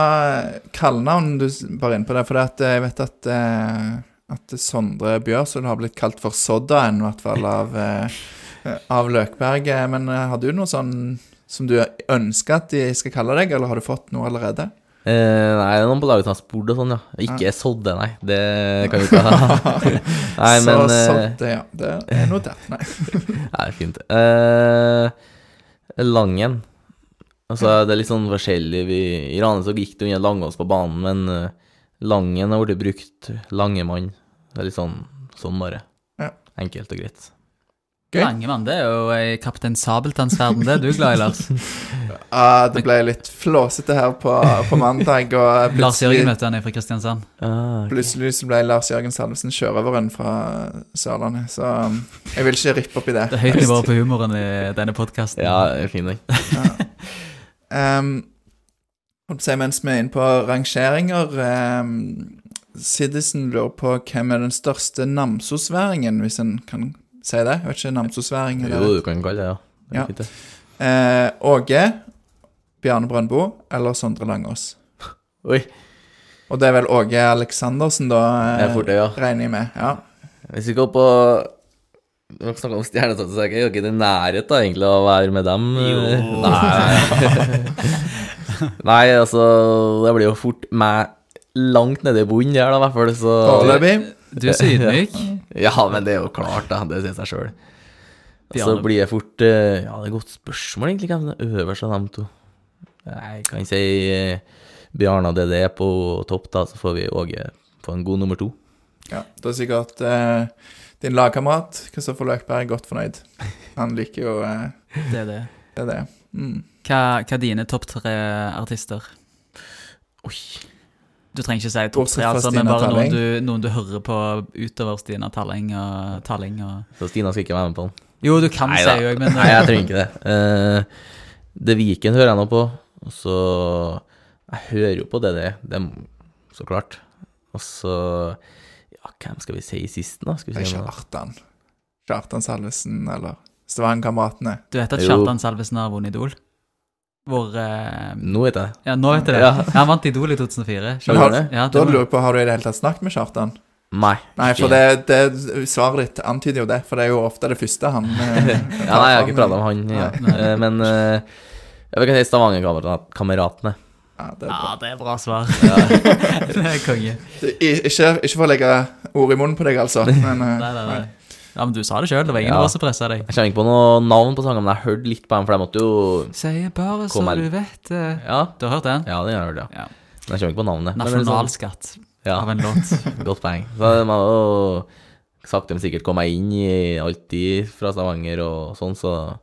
S4: kallenavn du bare inne på det? For det at jeg vet at, eh, at Sondre Bjørsund har blitt kalt for Soddaen, i hvert fall av, eh, av Løkberget. Men eh, har du noe sånn som du ønsker at de skal kalle deg, eller har du fått noe allerede?
S3: Eh, nei, noen på laget som har spurt og sånn, ja. Ikke sodde, nei. Det kan vi ikke ha. nei,
S4: Så
S3: men eh,
S4: Sodde, ja. Det er notert. Nei.
S3: Nei, fint. Eh, Langen. Altså, det er litt sånn forskjellig. Vi, I Rane så gikk det jo ingen Langås på banen, men eh, Langen har blitt brukt. Langemann. Det er litt sånn, sånn bare.
S4: Ja.
S3: Enkelt og greit.
S4: Gøy.
S2: Langemann, det er jo i Kaptein Sabeltanns-verden, det er du glad i, Lars.
S4: uh, det ble litt flåsete her på, på mandag, og
S2: Lars Jørgen, møtte han i fra Kristiansand.
S3: Ah, okay.
S4: plutselig så ble Lars Jørgen Salvesen sjørøveren fra Sørlandet. Så um, jeg vil ikke rippe opp i det.
S2: Det er høyt nivå på humoren i denne podkasten.
S3: Ja, fin den.
S4: Um, å si, mens vi er inne på rangeringer um, Citizen lurer på hvem er den største namsosværingen, hvis en kan si det? Jeg vet ikke, namsosværing
S3: Jo, du kan kalle det ja. det.
S4: Ja.
S3: Det.
S4: eh, Åge, Bjarne Brøndbo eller Sondre Langås?
S3: Oi,
S4: Og det er vel Åge Aleksandersen, da,
S3: det
S4: eh,
S3: fort det, ja.
S4: regner jeg med. Ja.
S3: Hvis vi går på Vi har snakket om stjernesatte, så er jeg ikke i nærhet da, egentlig å være med dem.
S2: Jo.
S3: Nei. Nei, altså Det blir jo fort meg langt nede i bunnen der, da, i hvert fall. Så
S4: Foreløpig.
S2: Du er så ydmyk.
S3: Ja, men det er jo klart, da. Det sier seg sjøl. Så blir jeg fort eh, Ja, det er et godt spørsmål, egentlig, hvem som er øverst av dem to. Jeg kan si eh, Bjarne og DD på topp, da, så får vi Åge på en god nummer to.
S4: Ja, da er sikkert eh, din lagkamerat Kristoffer Løkberg godt fornøyd. Han liker jo eh,
S2: Det er det.
S4: det. Er det. Mm.
S2: Hva, hva er dine topp tre artister?
S3: Oi.
S2: Du trenger ikke si topp altså, men bare noen du, noen du hører på utover Stina Talling og Talling og
S3: Så Stina skal ikke være med på den.
S2: Jo, du kan si
S3: da.
S2: jo, men
S3: Nei, jeg trenger ikke det. Uh, det Viken hører jeg nå på, og så Jeg hører jo på det, det, det så klart. Og så Ja, hvem skal vi si sist, da? Skal vi si?
S4: Kjartan. Kjartan Salvesen, eller Stavanger-kameratene.
S2: Du vet at Kjartan Salvesen har vunnet Idol? Hvor uh,
S3: Nå vet jeg det.
S2: Ja, nå vet jeg det.
S3: Ja.
S2: Han vant Idol i 2004.
S4: Men har?
S2: Ja,
S4: da lurer jeg på, har du i det hele tatt snakket med Kjartan?
S3: Nei.
S4: Nei, for det, det svaret ditt antyder jo det, for det er jo ofte det første han eh,
S3: Ja, nei, jeg har ikke prata med han, ja. Eh, men uh, jeg vil si Stavanger-kameratene.
S4: Ja, det er
S2: Ja, det er bra svar. det er konge.
S4: Ikke, ikke for å legge ord i munnen på deg, altså, men eh,
S2: Nei, nei, nei. Ja, men du sa det sjøl. Det var ingen
S3: Ja.
S2: av oss som pressa deg.
S3: Jeg kommer ikke på noe navn på sangen, men jeg har hørt litt på den, for jeg måtte jo
S2: Sier bare så du vet det.
S3: Ja,
S2: Du har hørt den?
S3: ja det har jeg hørt, ja.
S2: Ja.
S3: Men jeg kommer ikke på navnet. Men sånn-
S2: Nasjonalskatt
S3: ja.
S2: av en låt.
S3: Godt poeng. Så jeg må jo sakte, men sikkert komme meg inn i alltid fra Stavanger og sånn, så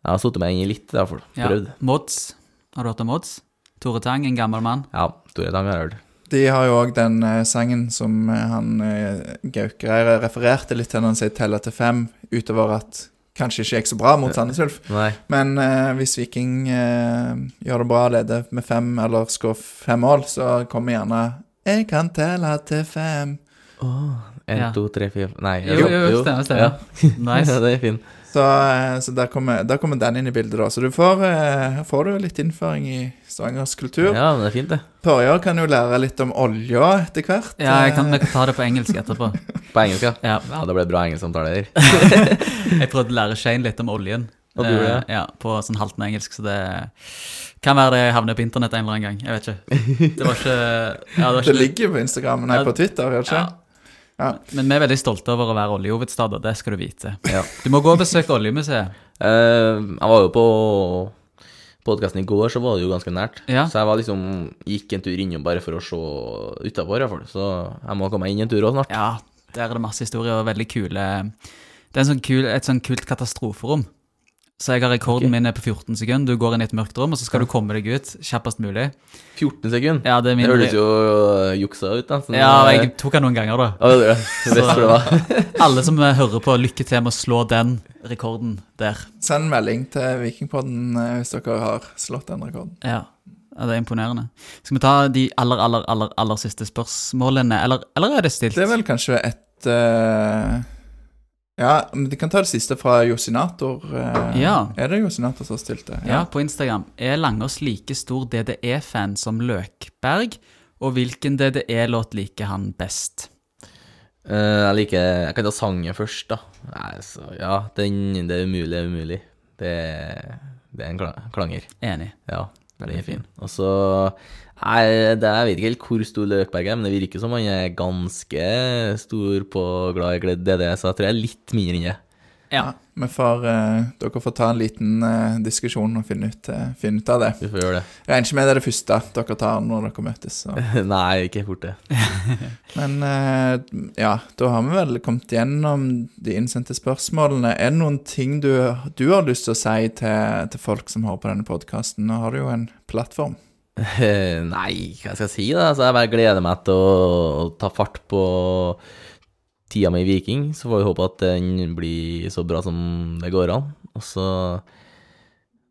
S3: jeg har satt meg inn i litt, i hvert fall.
S2: Ja.
S3: Prøvd.
S2: Mods. Har du hørt om Mods? Tore Tang, en gammel mann.
S3: Ja, Tore Tang har jeg hørt.
S4: De har jo òg den eh, sangen som eh, han eh, Gaukereir refererte litt til når han sier 'teller til fem', utover at kanskje ikke gikk så bra mot Sandnes Ulf.
S3: Nei.
S4: Men eh, hvis Viking eh, gjør det bra, leder med fem eller skårer fem mål, så kommer gjerne 'Jeg kan telle til fem'.
S3: En,
S2: Ja.
S3: to, tre, fire Nei.
S2: Jo, jo, stemmer, stemmer.
S3: Ja.
S2: Nice.
S3: ja, det er fin.
S4: Så, eh, så der, kommer, der kommer den inn i bildet, da. Så du får, eh, her får du litt innføring i Stavangers kultur.
S3: Ja, men det er fint, det.
S4: Torjar kan jo lære litt om olja etter hvert.
S2: Ja, jeg kan, jeg kan ta det på engelsk etterpå.
S3: På engelsk, ja.
S2: Ja.
S3: Ja, det ble bra engelsksamtaler.
S2: Jeg prøvde å lære Shane litt om oljen.
S3: Og du ja.
S2: Eh, Ja, på sånn halvt engelsk, så det kan være det havner på internett en eller annen gang. Jeg vet ikke. Det var ikke ja, det, var
S4: Det ligger jo på Instagram, nei, på Twitter, gjør det ikke?
S2: ja.
S4: Ja.
S2: Men vi er veldig stolte over å være oljehovedstad, og det skal du vite.
S3: Ja.
S2: Du må gå og besøke Oljemuseet.
S3: Uh, jeg var jo på podkasten i går, så var det jo ganske nært.
S2: Ja.
S3: Så jeg var liksom gikk en tur innom bare for å se utafor, iallfall. Så jeg må komme meg inn en tur òg snart.
S2: Ja, der er det masse historier og veldig kule Det er sånn kul, et sånn kult katastroferom. Så jeg har rekorden
S3: okay.
S2: min er på 14 sekunder. Du går inn i et mørkt rom, og så skal du komme deg ut kjappest mulig.
S3: 14 sekunder.
S2: Ja, det er
S3: Det høres jo juksa ut, da. sånn,
S2: Ja, jeg tok den noen ganger, da.
S3: Ja, det det. så, det.
S2: Alle som eh, hører på, lykke til med å slå den rekorden der.
S4: Send melding til Vikingpodden eh, hvis dere har slått den rekorden.
S2: Ja. ja, det er imponerende. Skal vi ta de aller, aller, aller, aller siste spørsmålene, eller, eller er det stilt?
S4: Det er vel kanskje et eh, Ja, men de kan ta det siste fra Josinator. eh,
S2: Ja.
S4: Er det Josinator som har stilt det?
S2: Ja, på Instagram. Er Langås like stor DDE-fan som Løkberg? Og hvilken DDE-låt liker han best?
S3: Uh, jeg liker Jeg kan ta sangen først, da. Nei, så ja, den Det er umulig, det er umulig. Det, det er en klanger.
S2: Enig.
S3: Ja,
S2: Veldig
S3: veldig fin. Og så Nei, det, jeg vet ikke helt hvor stor Løkberg er, men det virker som han er ganske stor på glad i DD, så jeg tror jeg er litt mindre enn det.
S2: Ja.
S4: Vi får, uh, dere får ta en liten uh, diskusjon og finne ut, uh, finne ut av det.
S3: Vi får gjøre det.
S4: Jeg regner ikke med det er det første dere tar når dere møtes. Så.
S3: Nei, ikke fort det.
S4: Men eh, ja, da har vi vel kommet gjennom de innsendte spørsmålene. Er det noen ting du, du har lyst til å si til, til folk som hører på denne podkasten? Nå har du jo en plattform.
S3: Nei, hva skal jeg si da? Altså, jeg bare gleder meg til å, ta fart på tida mi i Viking. Så får vi håpe at den blir så bra som det går an. Og så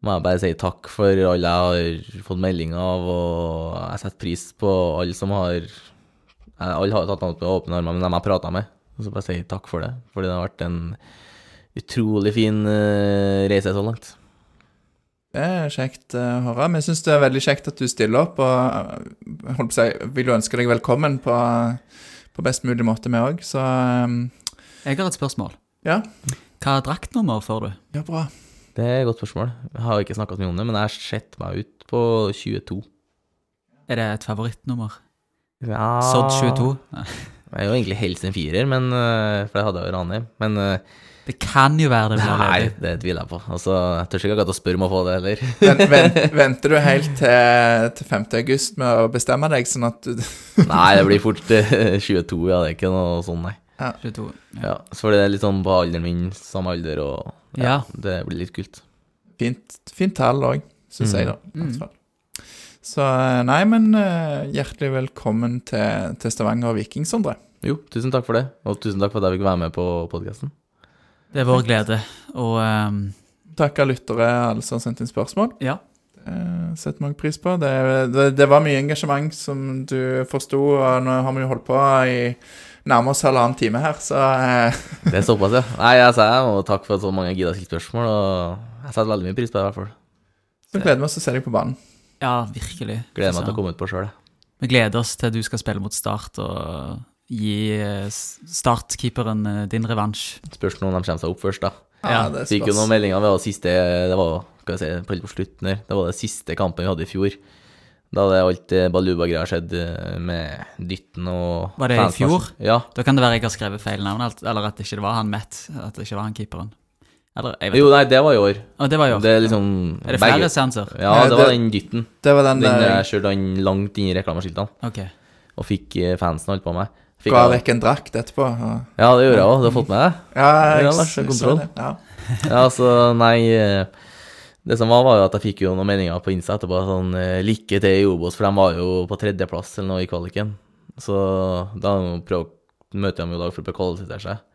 S3: må jeg bare si takk for alle jeg har fått melding av, og jeg setter pris på alle som har Alle har tatt imot med åpne armer, men dem jeg prata med. Og så bare si takk for det, fordi det har vært en utrolig fin eh, reise så langt.
S4: Det er kjekt eh, å høre. Men jeg syns det er veldig kjekt at du stiller opp. Og eh, holdt på å si, vil jo ønske deg velkommen på, på best mulig måte, vi òg. Så eh,
S2: Jeg har et spørsmål.
S4: ja.
S2: Hva draktnummer får du?
S4: Ja, bra.
S3: Det er et godt spørsmål. Jeg har ikke snakka så mye om det, men jeg har sett meg ut på 22.
S2: Er det et favorittnummer?
S3: Ja
S2: Sodd 22? Nei.
S3: Jeg er jo egentlig helst en firer, men, for jeg hadde jo Ranheim. Men
S2: Det kan jo være det blir
S3: nei,
S2: ledig.
S3: det tviler jeg på. Altså, jeg tør ikke akkurat å spørre om å få det heller.
S4: Vent, vent, venter du helt til, til 5. august med å bestemme deg, sånn at du
S3: Nei, det blir fort øh, 22, ja. Det er ikke noe sånn, nei.
S2: 22. Ja.
S3: Ja, så fordi det er litt sånn på alderen min, samme alder, og ja,
S2: Ja.
S3: det blir litt kult.
S4: Fint, fint tall òg, syns jeg, da.
S2: Mm.
S4: fall. Så eh, nei, men eh, hjertelig velkommen til, til Stavanger Viking, Sondre.
S3: Jo, tusen takk for det, og tusen takk for at jeg fikk være med på podkasten.
S2: Det er vår glede. Og um...
S4: Takke lyttere, alle som har sendt inn spørsmål.
S2: ja.
S4: Det setter mange pris på. Det, det, det var mye engasjement, som du forsto. Og nå har vi jo holdt på i nærmere oss halvannen time her, så eh,
S3: Det er såpass, ja. Nei, altså, jeg og takk for at så mange gidda å stille spørsmål, og jeg setter veldig mye pris på det, i hvert fall.
S4: så gleder vi oss til å se deg på banen.
S2: ja, virkelig.
S3: Gleder meg til å komme ut på sjøl, jeg.
S2: Vi gleder oss til du skal spille mot Start og gi startkeeperen Start-keeperen eh, din revansj.
S3: Spørs om de kommer seg opp først, da.
S2: Ja,
S4: det
S3: Fikk jo noen meldinger. Det var siste Det var skal jeg si, på, på slutten her. Det var det siste kampen vi hadde i fjor. Da hadde alt eh, Baluba-greia skjedd eh, med dytten og
S2: Var det i fjor?
S3: Ja.
S2: Da kan det være jeg har skrevet feil navn, eller at det ikke var han Matt. At det ikke var han keeperen. Eller, jeg vet
S3: Jo, nei, det var i år.
S2: Å, det var i år.
S3: Det er liksom
S2: Er det flere seanser?
S3: Ja, det var den dytten.
S4: Det var den,
S3: Den
S4: der
S3: jeg kjørte han langt inn i reklameskiltene
S2: Ok.
S3: og fikk eh, fansen holdt på meg. Fikk
S4: ga vekk en drakt etterpå. Og,
S3: Ja, det gjorde jeg òg. Du har fått med deg?
S4: ja, jeg,
S3: Ja,
S4: jeg så det. Ja.
S3: Ja, altså, nei eh, Det som var, var jo at jeg fikk jo noen meninger på Insta etterpå. Sånn eh, Lykke til i Obos, for de var jo på tredjeplass eller noe i kvaliken. Så da møtte de jo i dag for å prøve å kvalifisere seg.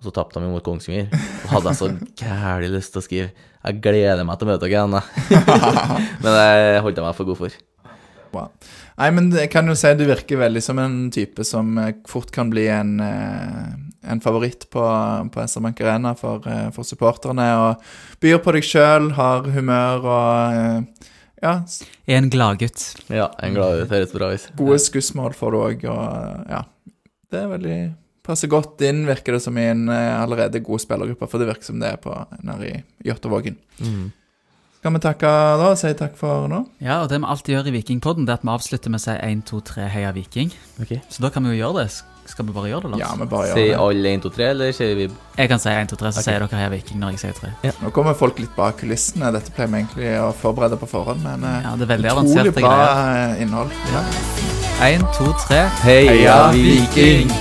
S3: Og så tapte de mot Kongsvinger. Og hadde jeg så gæli lyst til å skrive Jeg gleder meg til å møte dere igjen. Men det holdt jeg meg for god for.
S4: Bra. Nei, men jeg kan jo si du virker veldig som en type som eh, fort kan bli en, eh, en favoritt på, på SR Bank Arena for, eh, for supporterne. Og byr på deg sjøl, har humør og ja,
S2: Er en gladgutt.
S3: Ja, en er glad det høres bra ut.
S4: gode skussmål får du òg, og ja. Det er veldig Passer godt inn, virker det som, i en allerede god spillergruppe, for det virker som det er på nede i Jåttåvågen.
S3: Mm.
S4: Skal vi takke da og si takk for nå?
S2: Ja, og det vi alltid gjør i Vikingpodden, det er at vi avslutter med å si 1, 2, 3, heia Viking.
S3: Okay.
S2: Så da kan vi jo gjøre det. Skal vi bare gjøre det, Lars?
S4: Ja, vi bare
S3: Sier
S4: gjør det.
S3: alle 1, 2, 3, eller sier vi
S2: Jeg kan si 1, 2, 3, så
S3: okay.
S2: sier dere Heia Viking når jeg sier 3.
S4: Nå kommer folk litt bak kulissene. Dette pleier vi egentlig å forberede på forhånd, men eh,
S2: Ja, det er veldig
S4: utrolig bra
S2: greier.
S4: eh, innhold. Ja.
S2: 1, 2, 3.
S3: Heia
S4: Viking!